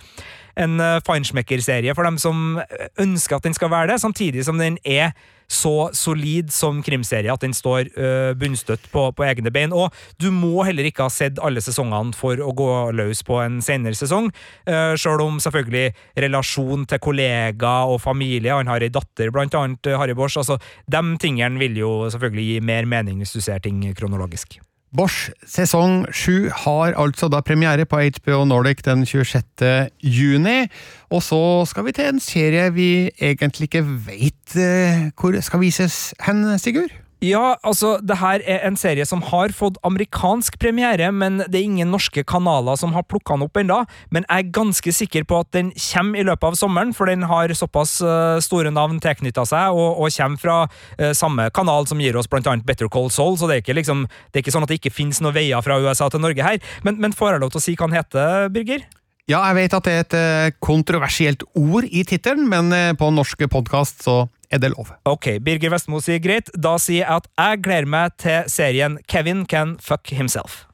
en eh, Feinschmecker-serie for dem som ønsker at den skal være det, samtidig som den er så solid som krimserie at den står uh, bunnstøtt på, på, egne bein. Og du må heller ikke ha sett alle sesongene for å gå løs på en senere sesong, uh, sjøl om selvfølgelig relasjon til kollega og familie Han har ei datter, blant annet, Harry Bors, altså De tingene vil jo selvfølgelig gi mer mening hvis du ser ting kronologisk. Bosch sesong 7 har altså da premiere på HBO Nordic den 26. juni. Og så skal vi til en serie vi egentlig ikke veit eh, hvor skal vises hen, Sigurd? Ja, altså, det her er en serie som har fått amerikansk premiere, men det er ingen norske kanaler som har plukka den opp ennå. Men jeg er ganske sikker på at den kommer i løpet av sommeren, for den har såpass uh, store navn tilknytta seg, og, og, kommer fra uh, samme kanal som gir oss blant annet Better Call Soul, så det er ikke, liksom, det er ikke sånn at det ikke finnes noen veier fra USA til Norge her. Men, men får jeg lov til å si hva den heter, Birger? Ja, jeg vet at det er et uh, kontroversielt ord i tittelen, men på norske podkast så er det lov. Ok, Birger Vestmo sier greit. Da sier jeg at jeg gleder meg til serien Kevin Can Fuck Himself.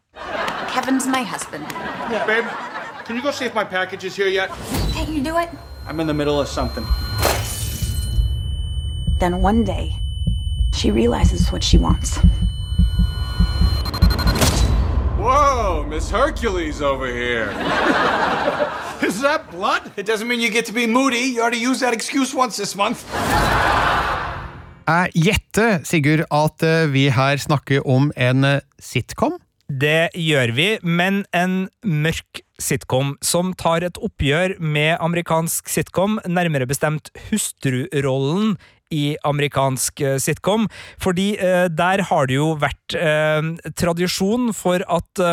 Kevin's my husband. Yeah, babe. Can you go see if my package is here yet? Can't you do it? I'm in the middle of something. Then one day, she realizes what she wants. Whoa, Miss Hercules over here. Is that blood? It doesn't mean you get to be moody. You already used that excuse once this month. Jeg gjetter, Sigurd, at eh, vi her snakker om en eh, sitcom? Det gjør vi, men en mørk sitcom som tar et oppgjør med amerikansk sitcom, nærmere bestemt hustrurollen i amerikansk eh, sitcom. Fordi eh, der har det jo vært eh, tradisjon for at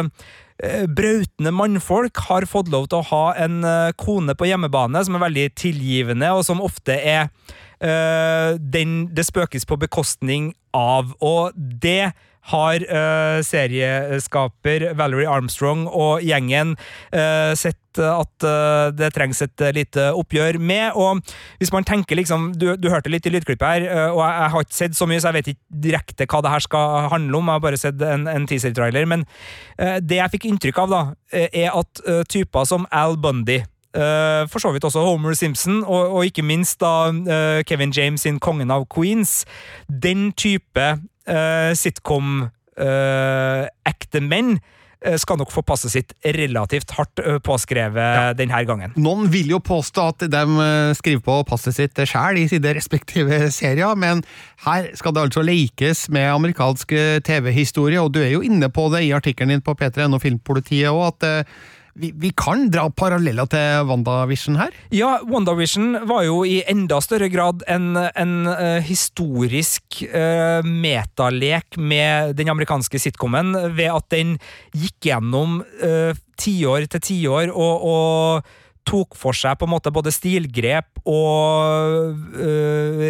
brautende mannfolk har fått lov til å ha en kone på hjemmebane som er veldig tilgivende, og som ofte er den, det spøkes på bekostning av. Og det har uh, serieskaper Valerie Armstrong og gjengen uh, sett at uh, det trengs et lite oppgjør med. Og hvis man tenker liksom Du, du hørte litt i lydklippet her, og jeg, jeg, har ikke sett så mye, så jeg vet ikke direkte hva det her skal handle om. Jeg har bare sett en, en teaser-trailer. Men det jeg fikk inntrykk av, da, er at typer som Al Bundy Uh, for så vidt også Homer Simpson, og, og ikke minst da uh, Kevin James sin Kongen av Queens. Den type uh, sitcom-ekte menn skal nok få passet sitt relativt hardt påskrevet ja. denne gangen. Noen vil jo påstå at de skriver på passet sitt sjæl i sine respektive serier, men her skal det altså leikes med amerikansk TV-historie, og du er jo inne på det i artikkelen din på P3NO Filmpolitiet òg, at vi, vi, kan dra paralleller til WandaVision her? Ja, WandaVision var jo i enda større grad en, en uh, historisk uh, metalek med den amerikanske sitcomen, ved at den gikk gjennom uh, tiår til tiår og, og tok for seg på en måte både stilgrep og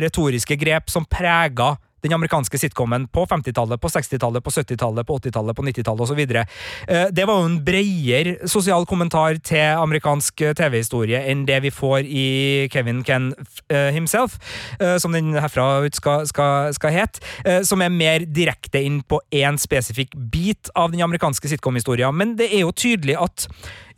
retoriske grep som prega den amerikanske sitcomen på 50-tallet, på 60-tallet, på 70-tallet, på 80-tallet, på 90-tallet osv. Eh, det var jo en bredere sosial kommentar til amerikansk TV-historie enn det vi får i Kevin Ken eh, himself, eh, som den herfra ut skal, skal, skal hete, som er mer direkte inn på én spesifikk bit av den amerikanske sitcom-historien. Men det er jo tydelig at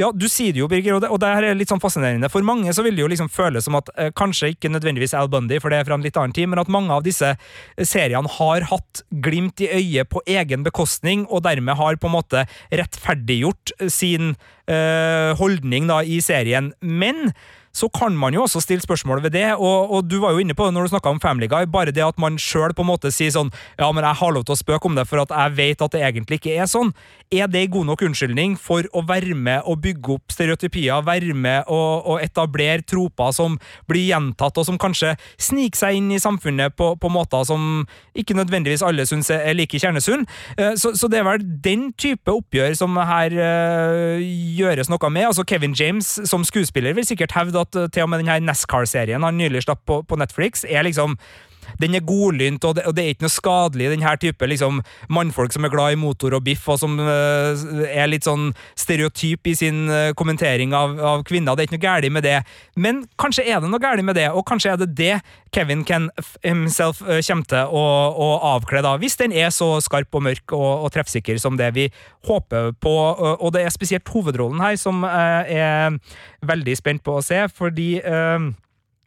ja, du sier det jo, Birger, og det, og det er litt sånn fascinerende. For mange så vil det jo liksom føles som at eh, kanskje ikke nødvendigvis Al Bundy, for det er fra en litt annen tid, men at mange av disse seriene har hatt glimt i øyet på egen bekostning, og dermed har på en måte rettferdiggjort sin eh, holdning da i serien. Men så kan man jo også stille spørsmål ved det, og, og du var jo inne på det når du snakka om Family Guy, bare det at man sjøl på en måte sier sånn ja, men jeg har lov til å spøke om det for at jeg vet at det egentlig ikke er sånn. Er det god nok unnskyldning for å være med og bygge opp stereotypier, være med og, og etablere troper som blir gjentatt, og som kanskje sniker seg inn i samfunnet på, på måter som ikke nødvendigvis alle syns er like kjernesunn? Eh, så, så, det er vel den type oppgjør som her uh, gjøres noe med. Altså Kevin James som skuespiller vil sikkert hevde at eh, til og med denne NASCAR-serien han nylig slapp på, på Netflix, er liksom den er godlynt, og det, og det, er ikke noe skadelig, den her type liksom, mannfolk som er glad i motor og biff, og som uh, er litt sånn stereotyp i sin uh, kommentering av, av, kvinner. Det er ikke noe galt med det. Men kanskje er det noe galt med det, og kanskje er det det Kevin Ken himself uh, kommer til å, å avkle, da, hvis den er så skarp og mørk og, og treffsikker som det vi håper på. og det er spesielt hovedrollen her som jeg er veldig spent på å se, fordi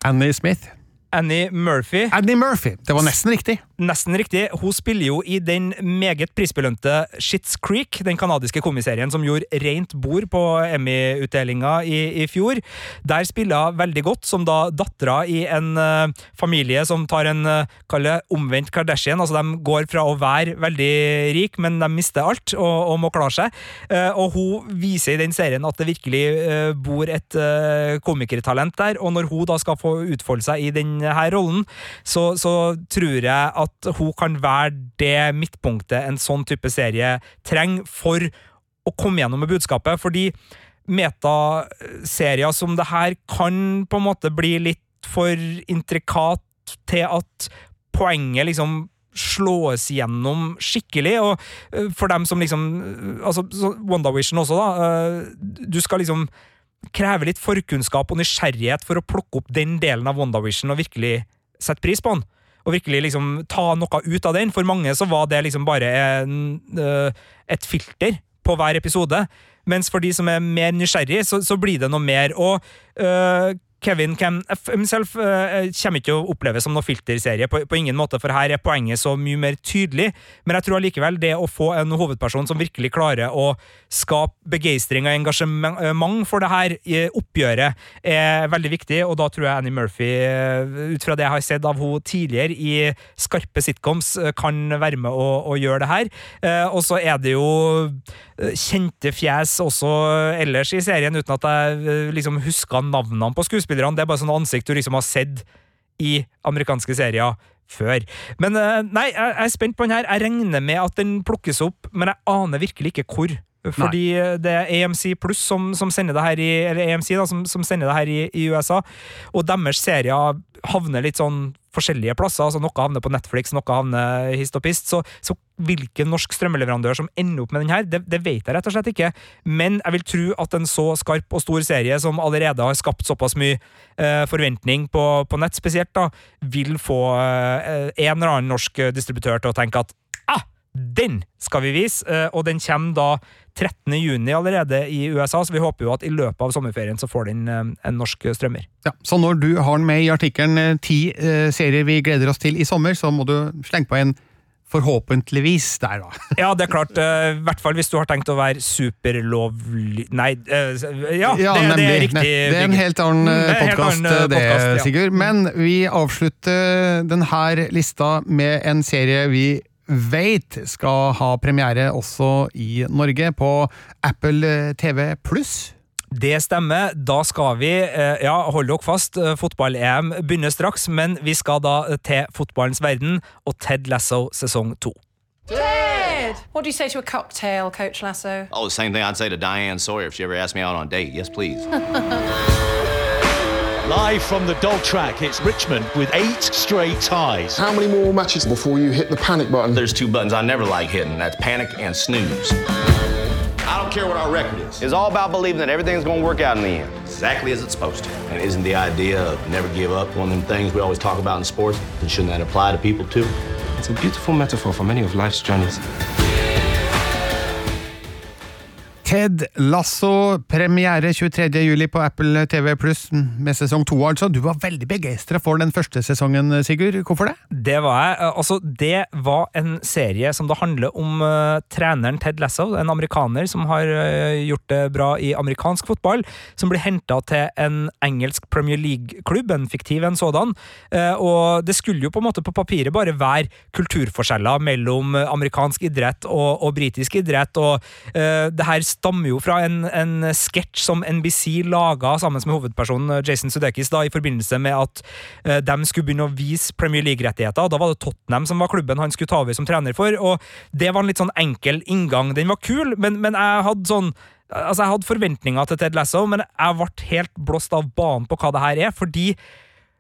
Annie Smith. Annie Murphy. Annie Murphy, Det var nesten riktig. Nesten riktig. Hun spiller jo i den meget prisbelønte Shits Creek, den kanadiske komiserien som gjorde rent bord på Emmy-utdelinga i, i, fjor. Der spiller hun veldig godt, som da dattera i en uh, familie som tar en uh, omvendt Kardashian. Altså, de går fra å være veldig rik, men de mister alt og, og må klare seg. Uh, og hun viser i den serien at det virkelig bor et komikertalent der, og når hun da skal få utfolde seg i denne rollen, så, så tror jeg at hun kan være det midtpunktet en sånn type serie trenger for å komme gjennom med budskapet. fordi metaserier som det her kan på en måte bli litt for intrikat til at poenget liksom slås gjennom skikkelig. Og eh, for dem som liksom Altså, WandaVision også, da. Eh, du skal liksom kreve litt forkunnskap og nysgjerrighet for å plukke opp den delen av WandaVision og virkelig sette pris på den. Og virkelig liksom ta noe ut av den. For mange så var det liksom bare en, uh, et filter på hver episode. Mens for de som er mer nysgjerrig, så, så blir det noe mer. Og uh, Kevin Cam himself uh, kommer ikke å oppleves som noen filterserie, på, på, ingen måte, for her er poenget så mye mer tydelig. Men jeg tror allikevel det å få en hovedperson som virkelig klarer å skape begeistring og engasjement for det her i oppgjøret, er veldig viktig, og da tror jeg Annie Murphy, uh, ut fra det jeg har sett av henne tidligere i skarpe sitcoms, uh, kan være med å, å gjøre det her. og så er det jo kjente fjes også ellers i serien, uten at jeg liksom huska navnene på skuespillerne. Det er bare sånne ansikt du liksom har sett i amerikanske serier før. Men eh, nei, jeg er spent på den her. Jeg regner med at den plukkes opp, men jeg aner virkelig ikke hvor. Fordi det er AMC Pluss som, som sender det her i Eller AMC da, som, som sender det her i, i USA, og deres serier havner litt sånn forskjellige plasser. altså Noe havner på Netflix, noe havner hist og pist. Så, så hvilken norsk strømmeleverandør som ender opp med den her, det, det, vet jeg rett og slett ikke. Men jeg vil tro at en så skarp og stor serie som allerede har skapt såpass mye eh, forventning på, på, nett spesielt, da, vil få eh, en eller annen norsk distributør til å tenke at den skal vi vise! Eh, og den kommer da 13. juni allerede i USA, så vi håper jo at i løpet av sommerferien så får den eh, en norsk strømmer. Ja, Så når du har den med i artikkelen eh, ti serier vi gleder oss til i sommer, så må du slenge på en Forhåpentligvis der, da. ja, det er klart. I hvert fall hvis du har tenkt å være superlovlig Nei, ja, ja det, nemlig, det, er riktig. Det er en helt annen mm, podkast, det, podcast, ja. Sigurd. Men vi avslutter denne lista med en serie vi vet skal ha premiere også i Norge, på Apple TV pluss. Det stemmer. Da skal vi eh, Ja, hold dere fast, eh, fotball-EM begynner straks, men vi skal da til fotballens verden og Ted Lasso sesong to. Ted! What do you say to a cocktail, Coach Lasso? Oh, the same thing I'd say to Diane Sawyer if she ever asked me out on a date. Yes, please. Live from the dog track, it's Richmond with eight straight ties. How many more matches before you hit the panic button? There's two buttons I never like hitting. That's panic and snooze. I don't care what our record is. It's all about believing that everything's going to work out in the end, exactly as it's supposed to. And isn't the idea of never give up one of them things we always talk about in sports? And shouldn't that apply to people too? It's a beautiful metaphor for many of life's journeys. Ted Lasso, premiere 23. juli på Apple TV Pluss med sesong to, altså. Du var veldig begeistra for den første sesongen, Sigurd. Hvorfor det? Det var jeg. Altså, det var en serie som det handler om uh, treneren Ted Lasso, en amerikaner som har uh, gjort det bra i amerikansk fotball, som blir henta til en engelsk Premier League-klubb, en fiktiv en sådan. Uh, og det skulle jo på en måte på papiret bare være kulturforskjeller mellom amerikansk idrett og, og britisk idrett, og det her stammer jo fra en, en sketsj som NBC laga sammen med hovedpersonen eh, Jason Sudeikis i forbindelse med at uh, de skulle begynne å vise Premier League-rettigheter. Da var det Tottenham som var klubben han skulle ta over som trener for, og det var en litt sånn enkel inngang. Den var kul, men, men jeg hadde sånn Altså, jeg hadde forventninger til Ted Lasso, men jeg ble helt blåst av banen på hva det her er, fordi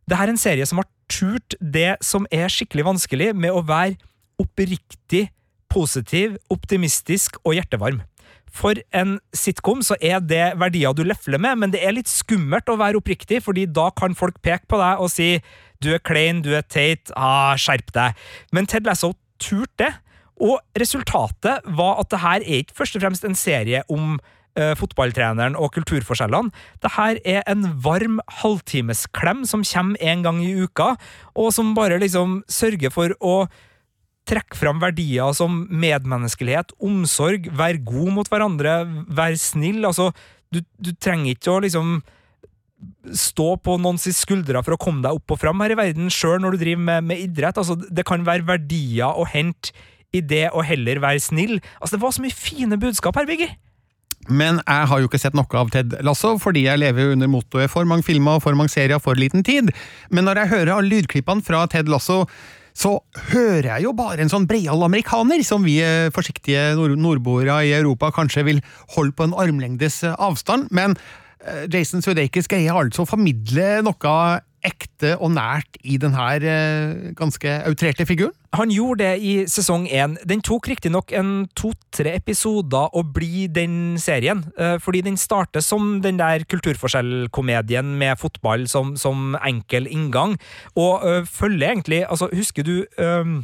det her er en serie som har turt det som er skikkelig vanskelig, med å være oppriktig positiv, optimistisk og hjertevarm. For en sitcom så er det verdier du lefler med, men det er litt skummelt å være oppriktig, fordi da kan folk peke på deg og si du er klein, du er teit, ah, skjerp deg. Men Ted Lasso turte det, og resultatet var at det her er ikke først og fremst en serie om uh, fotballtreneren og kulturforskjellene. Det her er en varm halvtimesklem som kommer en gang i uka, og som bare liksom sørger for å trekke fram verdier som medmenneskelighet, omsorg, være god mot hverandre, være snill. Altså, du, du trenger ikke å liksom stå på noens skuldre for å komme deg opp og fram her i verden, sjøl når du driver med, med, idrett. Altså, det kan være verdier å hente i det å heller være snill. Altså, det var så mye fine budskap her, Biggie! Men jeg har jo ikke sett noe av Ted Lasso, fordi jeg lever under mottoet for mange filmer og for mange serier for liten tid. Men når jeg hører alle lydklippene fra Ted Lasso, så hører jeg jo bare en sånn breial amerikaner, som vi eh, forsiktige nord nordboere i Europa kanskje vil holde på en armlengdes eh, avstand, men eh, Jason Sudeikis greier altså å formidle noe ekte og nært i denne ganske outrerte figuren? Han gjorde det i sesong én. Den tok riktignok en to-tre episoder å bli den serien, eh, fordi den starter som den der kulturforskjellkomedien med fotball som, som enkel inngang, og øh, følger egentlig Altså, husker du øh,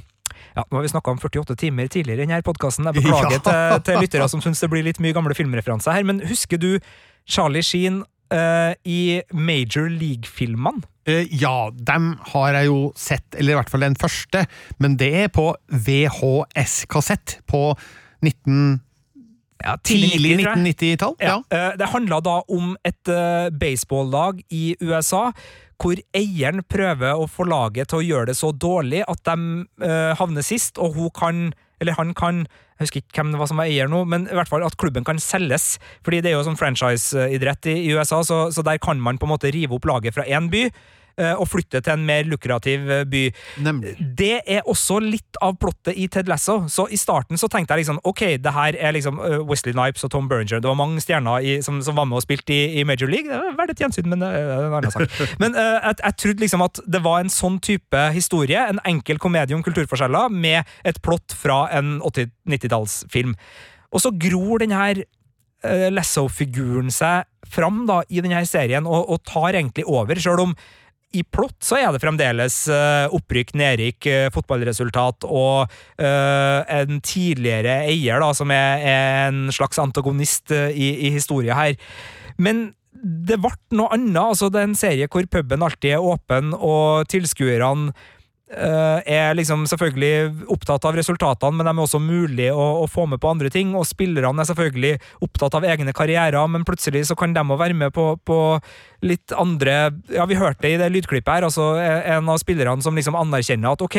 ja, Nå har vi snakka om 48 timer tidligere i denne podkasten. Jeg beklager ja. til, til, lyttere som syns det blir litt mye gamle filmreferanser her, men husker du Charlie Sheen uh, i Major League-filmene? Uh, ja, dem har jeg jo sett, eller i hvert fall den første, men det er på VHS-kassett på 19... Ja, tidlig 1990-tall. Ja. ja. Uh, det handla da om et uh, baseballlag i USA hvor eieren prøver å få laget til å gjøre det så dårlig at de uh, havner sist, og hun kan eller han kan Jeg husker ikke hvem det var som var eier nå, men i hvert fall at klubben kan selges. Fordi det er jo sånn franchise-idrett i, USA, så, så, der kan man på en måte rive opp laget fra én by. Eh, og flytte til en mer lukrativ eh, by. Nemlig. Det er også litt av plottet i Ted Lasso. Så i starten så tenkte jeg liksom ok, det her er liksom eh, Wesley Nipes og Tom Berger. Det var mange stjerner i, som, som var med og spilte i, i Major League. Det var verdt et gjensyn, men det er en annen sak. Men uh, jeg, jeg trodde liksom at det var en sånn type historie, en enkel komedie om kulturforskjeller, med et plott fra en 80-90-tallsfilm. Og så gror den her uh, Lasso-figuren seg fram da, i denne serien, og, og tar egentlig over, sjøl om i plott så er det fremdeles uh, opprykk, nedrykk, uh, fotballresultat og uh, en tidligere eier da, som er, en slags antagonist i, i historien her. Men det ble noe annet. altså Det er en serie hvor puben alltid er åpen, og tilskuerne er liksom selvfølgelig opptatt av resultatene, men de er også mulig å, å, få med på andre ting. Og spillerne er selvfølgelig opptatt av egne karrierer, men plutselig så kan de òg være med på, på, litt andre Ja, vi hørte det i det lydklippet her, altså en av spillerne som liksom anerkjenner at ok,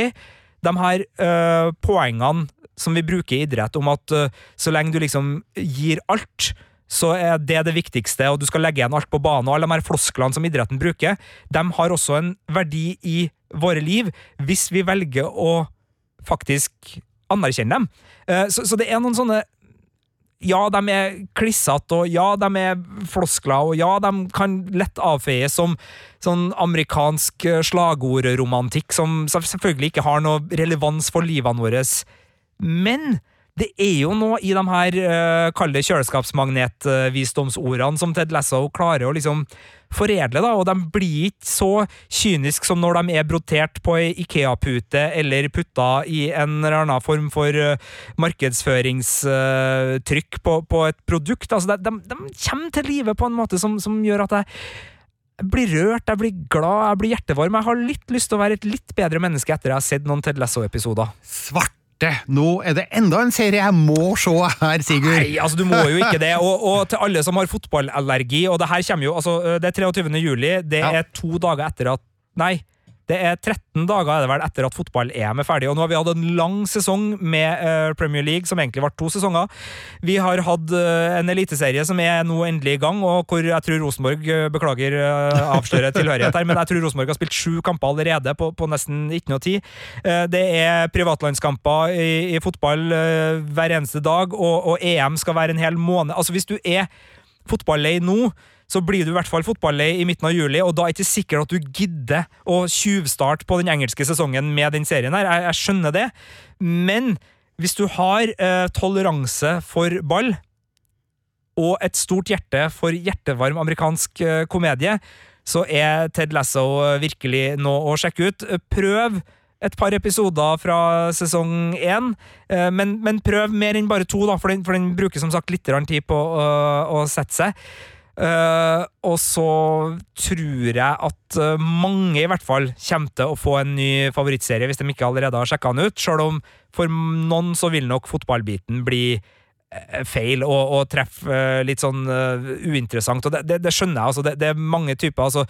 de her øh, poengene som vi bruker i idrett, om at øh, så lenge du liksom gir alt, så er det det viktigste, og du skal legge igjen alt på banen. Og alle de her flosklene som idretten bruker, de har også en verdi i våre liv, hvis vi velger å faktisk anerkjenne dem. Eh, så, så det er noen sånne ja, de er klissete, og ja, de er floskler, og ja, de kan lett avfeies som sånn amerikansk slagordromantikk som selvfølgelig ikke har noe relevans for livene våre. Men det er jo noe i de her, uh, kalde kjøleskapsmagnetvisdomsordene, som Ted Lasso klarer å liksom foredle, da, og de blir ikke så kyniske som når de er brotert på ei Ikea-pute eller putta i en eller annen form for uh, markedsføringstrykk på, på, et produkt. Altså, de, de, de, kommer til live på en måte som, som gjør at jeg jeg blir rørt, jeg blir glad, jeg blir hjertevarm. Jeg har litt lyst til å være et litt bedre menneske etter jeg har sett noen Ted Lasso-episoder. Svart nå er det enda en serie jeg må se her, Sigurd! Nei, altså du må jo ikke det. Og, og til alle som har fotballallergi, og det her kommer jo altså, Det er 23. juli, det ja. er to dager etter at Nei, det er 13 dager er det vel etter at fotball-EM er ferdig, og nå har vi hatt en lang sesong med uh, Premier League, som egentlig ble to sesonger. Vi har hatt uh, en eliteserie som er nå endelig i gang, og hvor jeg tror Rosenborg uh, Beklager uh, avsløre tilhørighet her, men jeg tror Rosenborg har spilt sju kamper allerede på, på nesten ikke noe tid. det er privatlandskamper i, i fotball hver eneste dag, og, og EM skal være en hel måned. Altså, hvis du er fotballei nå, så blir du i hvert fall fotballei i midten av juli, og da er det ikke sikkert at du gidder å tjuvstarte på den engelske sesongen med den serien her. Jeg, jeg skjønner det, men hvis du har eh, toleranse for ball og et stort hjerte for hjertevarm amerikansk eh, komedie, så er Ted Lasso virkelig noe å sjekke ut. Prøv et par episoder fra sesong én, eh, men, men, prøv mer enn bare to, da, for den, for den bruker som sagt litt tid på å, å sette seg. Uh, og så tror jeg at uh, mange i hvert fall kommer til å få en ny favorittserie hvis de ikke allerede har sjekka den ut, sjøl om for noen så vil nok fotballbiten bli uh, feil og, og treffe litt sånn uinteressant. og Det, det, det skjønner jeg. altså det, det, er mange typer altså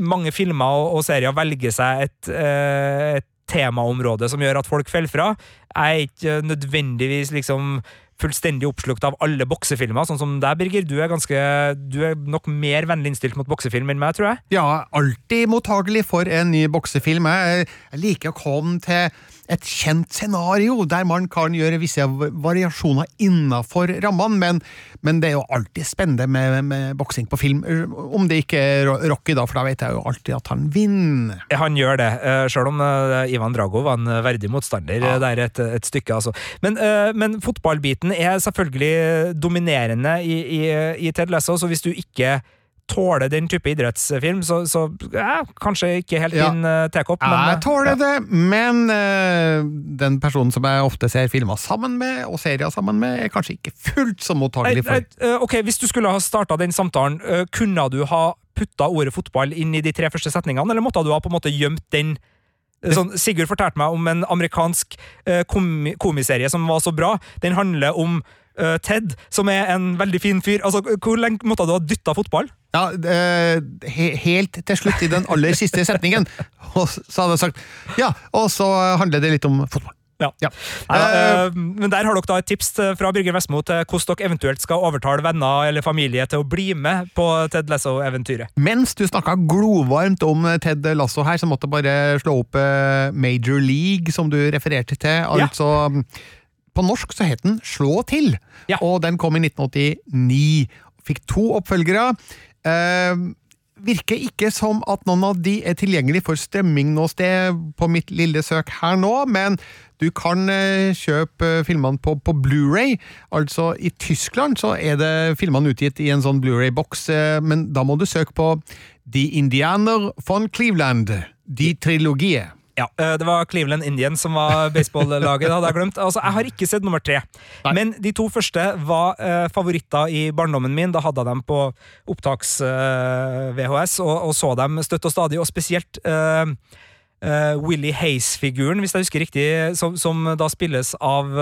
Mange filmer og, og serier velger seg et, et temaområde som gjør at folk faller fra. Jeg er ikke nødvendigvis liksom fullstendig oppslukt av alle boksefilmer, sånn som deg, Birger. Du er, ganske, du er nok mer vennlig innstilt mot boksefilm enn meg, tror jeg. Ja, alltid mottagelig for en ny boksefilm. Jeg, jeg liker å komme til et kjent scenario, der man kan gjøre visse variasjoner innafor rammene, men, men, det er jo alltid spennende med, med boksing på film. Om det ikke er Rocky, da, for da vet jeg jo alltid at han vinner. Han gjør det, eh, sjøl om eh, Ivan Drago var en verdig motstander ja. der et, et stykke, altså. Men, eh, men, fotballbiten er selvfølgelig dominerende i, i, i Ted Lasso, så hvis du ikke tåler den type idrettsfilm, så, så ja, kanskje ikke helt din ja. uh, tekopp. Jeg tåler ja. det, men uh, den personen som jeg ofte ser filmer sammen med, og serier sammen med, er kanskje ikke fullt så mottagelig for uh, Ok, Hvis du skulle ha starta den samtalen, kunne du ha putta ordet fotball inn i de tre første setningene, eller måtte du ha på en måte gjemt den? Sånn, Sigurd fortalte meg om en amerikansk komi komiserie som var så bra. Den handler om Ted, som er en veldig fin fyr. Altså, Hvor lenge måtte du ha dytta fotball? Ja, uh, he Helt til slutt, i den aller siste setningen. Og så hadde jeg sagt ja, og så handler det litt om fotball. Ja. Neida, uh, men der har dere da et tips fra Birger Vestmo til hvordan dere eventuelt skal overtale venner eller familie til å bli med på Ted Lasso-eventyret. Mens du snakka glovarmt om Ted Lasso her, så måtte jeg bare slå opp eh, Major League, som du refererte til. Altså På norsk så het den Slå til, og den kom i 1989. Fikk to oppfølgere. Eh, virker ikke som at noen av de er tilgjengelig for strømming noe sted på mitt lille søk her nå, men du kan eh, kjøpe filmene på, på Blu-ray. Altså, i Tyskland så er det filmene utgitt i en sånn Blu-ray-boks, eh, men da må du søke på The Indianer von Cleveland, De Trilogie. Ja, eh, Det var Cleveland Indians som var baseballaget. hadde Jeg glemt. Altså, jeg har ikke sett nummer tre. Men de to første var uh, favoritter i barndommen min. Da hadde jeg dem på opptaks-VHS og, og så dem støtt og stadig, og spesielt uh, eh, Willy Hays-figuren, hvis jeg husker riktig, som, som da spilles av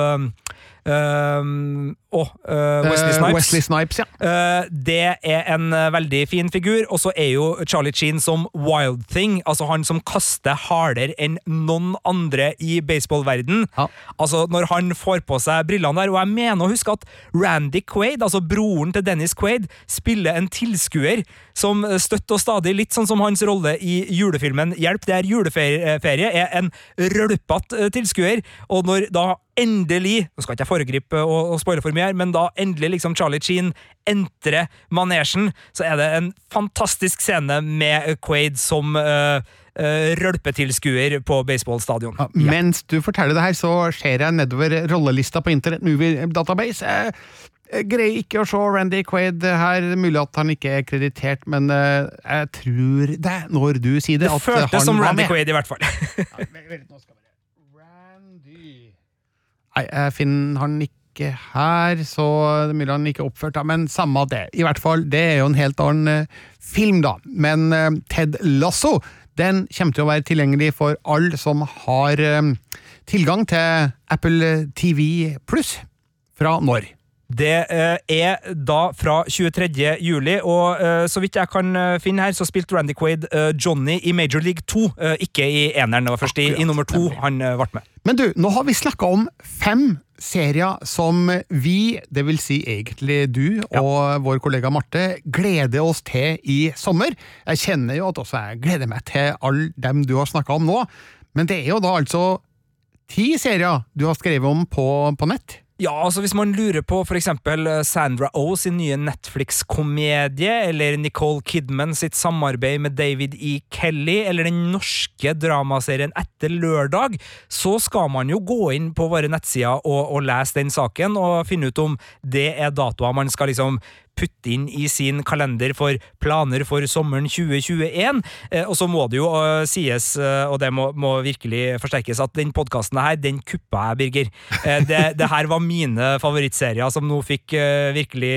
eh, uh, eh, Wesley Eh, Snipes. Wesley Snipes, ja. Eh, det er en veldig fin figur, og så er jo Charlie Sheen som Wild Thing, altså han som kaster hardere enn noen andre i baseballverden. Altså, når han får på seg brillene der, og jeg mener å huske at Randy Quaid, altså broren til Dennis Quaid, spiller en tilskuer som støtt og stadig, litt sånn som hans rolle i julefilmen Hjelp, det er juleferie, er en rølpete tilskuer, og når da endelig Nå skal ikke jeg foregripe og, og spoile for mye her, men da endelig liksom Charlie Sheen entrer manesjen, så er det en fantastisk scene med Quaid som uh, rølpetilskuer på baseballstadion. Mens du forteller det her, så ser jeg nedover rollelista på Internet Movie Database. Jeg greier ikke å se Randy Quaid her. Mulig at han ikke er kreditert, men uh, jeg tror det når du sier det. Det føltes som Randy. Quaid, i hvert fall. Nei, jeg finner han ikke her, så det er mulig han ikke er oppført, da, men samme det. I hvert fall, det er jo en helt annen eh, film, da. Men eh, Ted Lasso, den kommer til å være tilgjengelig for alle som har eh, tilgang til Apple TV pluss. Fra når? Det er da fra 23. juli, og så vidt jeg kan finne her, så spilte Randy Quaid Johnny i Major League 2, eh, ikke i eneren. Det var først i, i nummer to han ble med. Men du, nå har vi snakka om fem serier som vi, det vil si egentlig du og vår kollega Marte, gleder oss til i sommer. Jeg kjenner jo at også jeg gleder meg til alle dem du har snakka om nå, men det er jo da altså ti serier du har skrevet om på, på nett. Ja, altså Hvis man lurer på eksempel eh, Sandra Oh sin nye Netflix-komedie, eller Nicole Kidman sitt samarbeid med David E. Kelly, eller den norske dramaserien Etter lørdag, så skal man jo gå inn på våre nettsider og, og lese den saken, og finne ut om det er datoer man skal liksom putte inn i sin kalender for planer for sommeren 2021. Eh, og så må det jo eh, sies, eh, og det må, må virkelig forsterkes, at den podkasten her, den kuppa jeg, Birger. Det, det her var mine favorittserier som nå fikk virkelig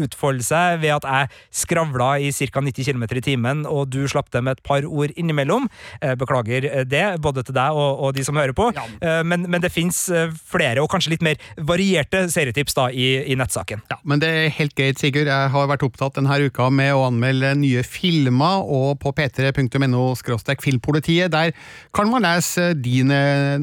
utfolde seg ved at jeg skravla i ca. 90 km i timen, og du slapp det med et par ord innimellom. Beklager det, både til deg og, og de som hører på. Eh, men, men det fins flere, og kanskje litt mer varierte serietips da i, i nettsaken. Ja, men det er helt greit, Sigurd. Jeg har vært opptatt denne uka med å anmelde nye filmer, og på p3.no filmpolitiet. Der kan man lese din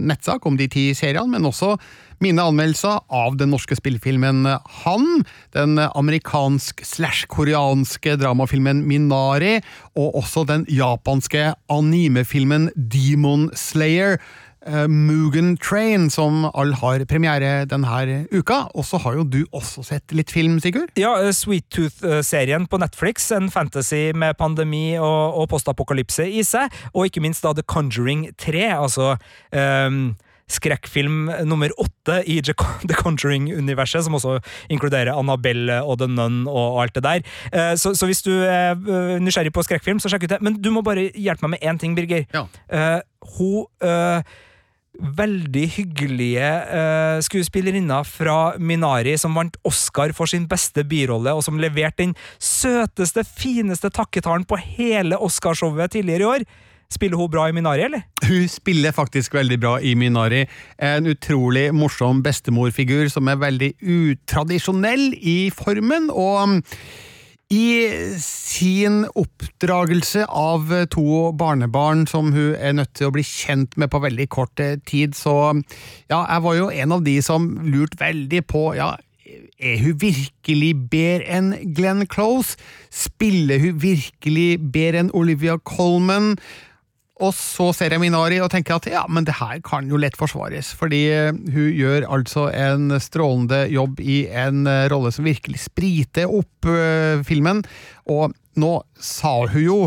nettsak om de ti seriene, men også mine anmeldelser av den norske spillfilmen Han, den amerikansk-slash-koreanske dramafilmen Minari, og også den japanske animefilmen Demon Slayer. Eh, Mugen Train, som all har premiere denne uka. Og så har jo du også sett litt film, Sigurd? Ja, eh, Sweet Tooth-serien på Netflix. En fantasy med pandemi og, og postapokalypse i seg. Og ikke minst da The Conjuring 3, altså um skrekkfilm nummer åtte i The Conjuring-universet, som også inkluderer Annabelle og The Nun og alt det der. Så, så hvis du er nysgjerrig på skrekkfilm, så sjekk ut det. Men du må bare hjelpe meg med én ting, Birger. Eh, Hun eh, veldig hyggelige uh, skuespillerinna fra Minari som vant Oscar for sin beste birolle, og som leverte den søteste, fineste takketalen på hele Oscarshowet tidligere i år. Spiller hun bra i Minari, eller? Hun spiller faktisk veldig bra i Minari. En utrolig morsom bestemorfigur som er veldig utradisjonell i formen, og I sin oppdragelse av to barnebarn som hun er nødt til å bli kjent med på veldig kort eh, tid, så ja, jeg var jo en av de som lurte veldig på ja, er hun virkelig bedre enn Glenn Close? Spiller hun virkelig bedre enn Olivia Colman? Og så ser jeg Minari og tenker at ja, men det her kan jo lett forsvares, fordi eh, hun gjør altså en strålende jobb i en eh, rolle som virkelig spriter opp uh, filmen, og nå sa hun jo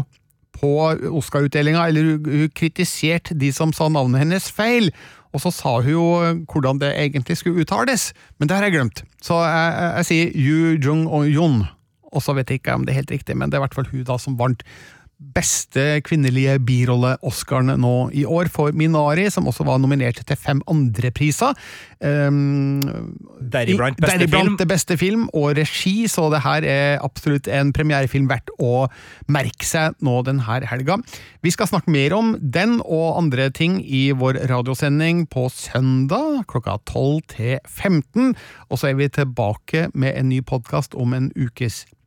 på Oscar-utdelinga, eller hun kritiserte de som sa navnet hennes feil, og så sa hun jo hvordan det egentlig skulle uttales, men det har jeg glemt. Så jeg, jeg, jeg sier Yu Jung og Yun, og så vet jeg ikke om det er helt riktig, men det er i hvert fall hun da som vant beste kvinnelige birolle-Oscaren nå i år for Minari, som også var nominert til fem andre priser. Um, Deriblant beste det beste film og regi, så det her er absolutt en premierefilm verdt å merke seg nå denne helga. Vi skal snakke mer om den og andre ting i vår radiosending på søndag klokka 12 til 15, og så er vi tilbake med en ny podkast om en ukes tid.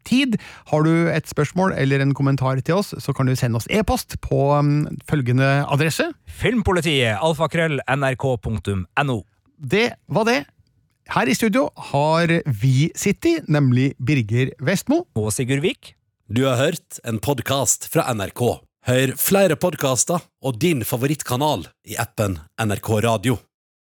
Har du et spørsmål eller en kommentar til oss, så kan du sende oss e-post på um, følgende adresse. Filmpolitiet, alfakrøll, nrk.no. Det var det. Her i studio har vi sittet, nemlig Birger Vestmo. Og Sigurd Vik. Du har hørt en podkast fra NRK. Hør flere podkaster og din favorittkanal i appen NRK Radio.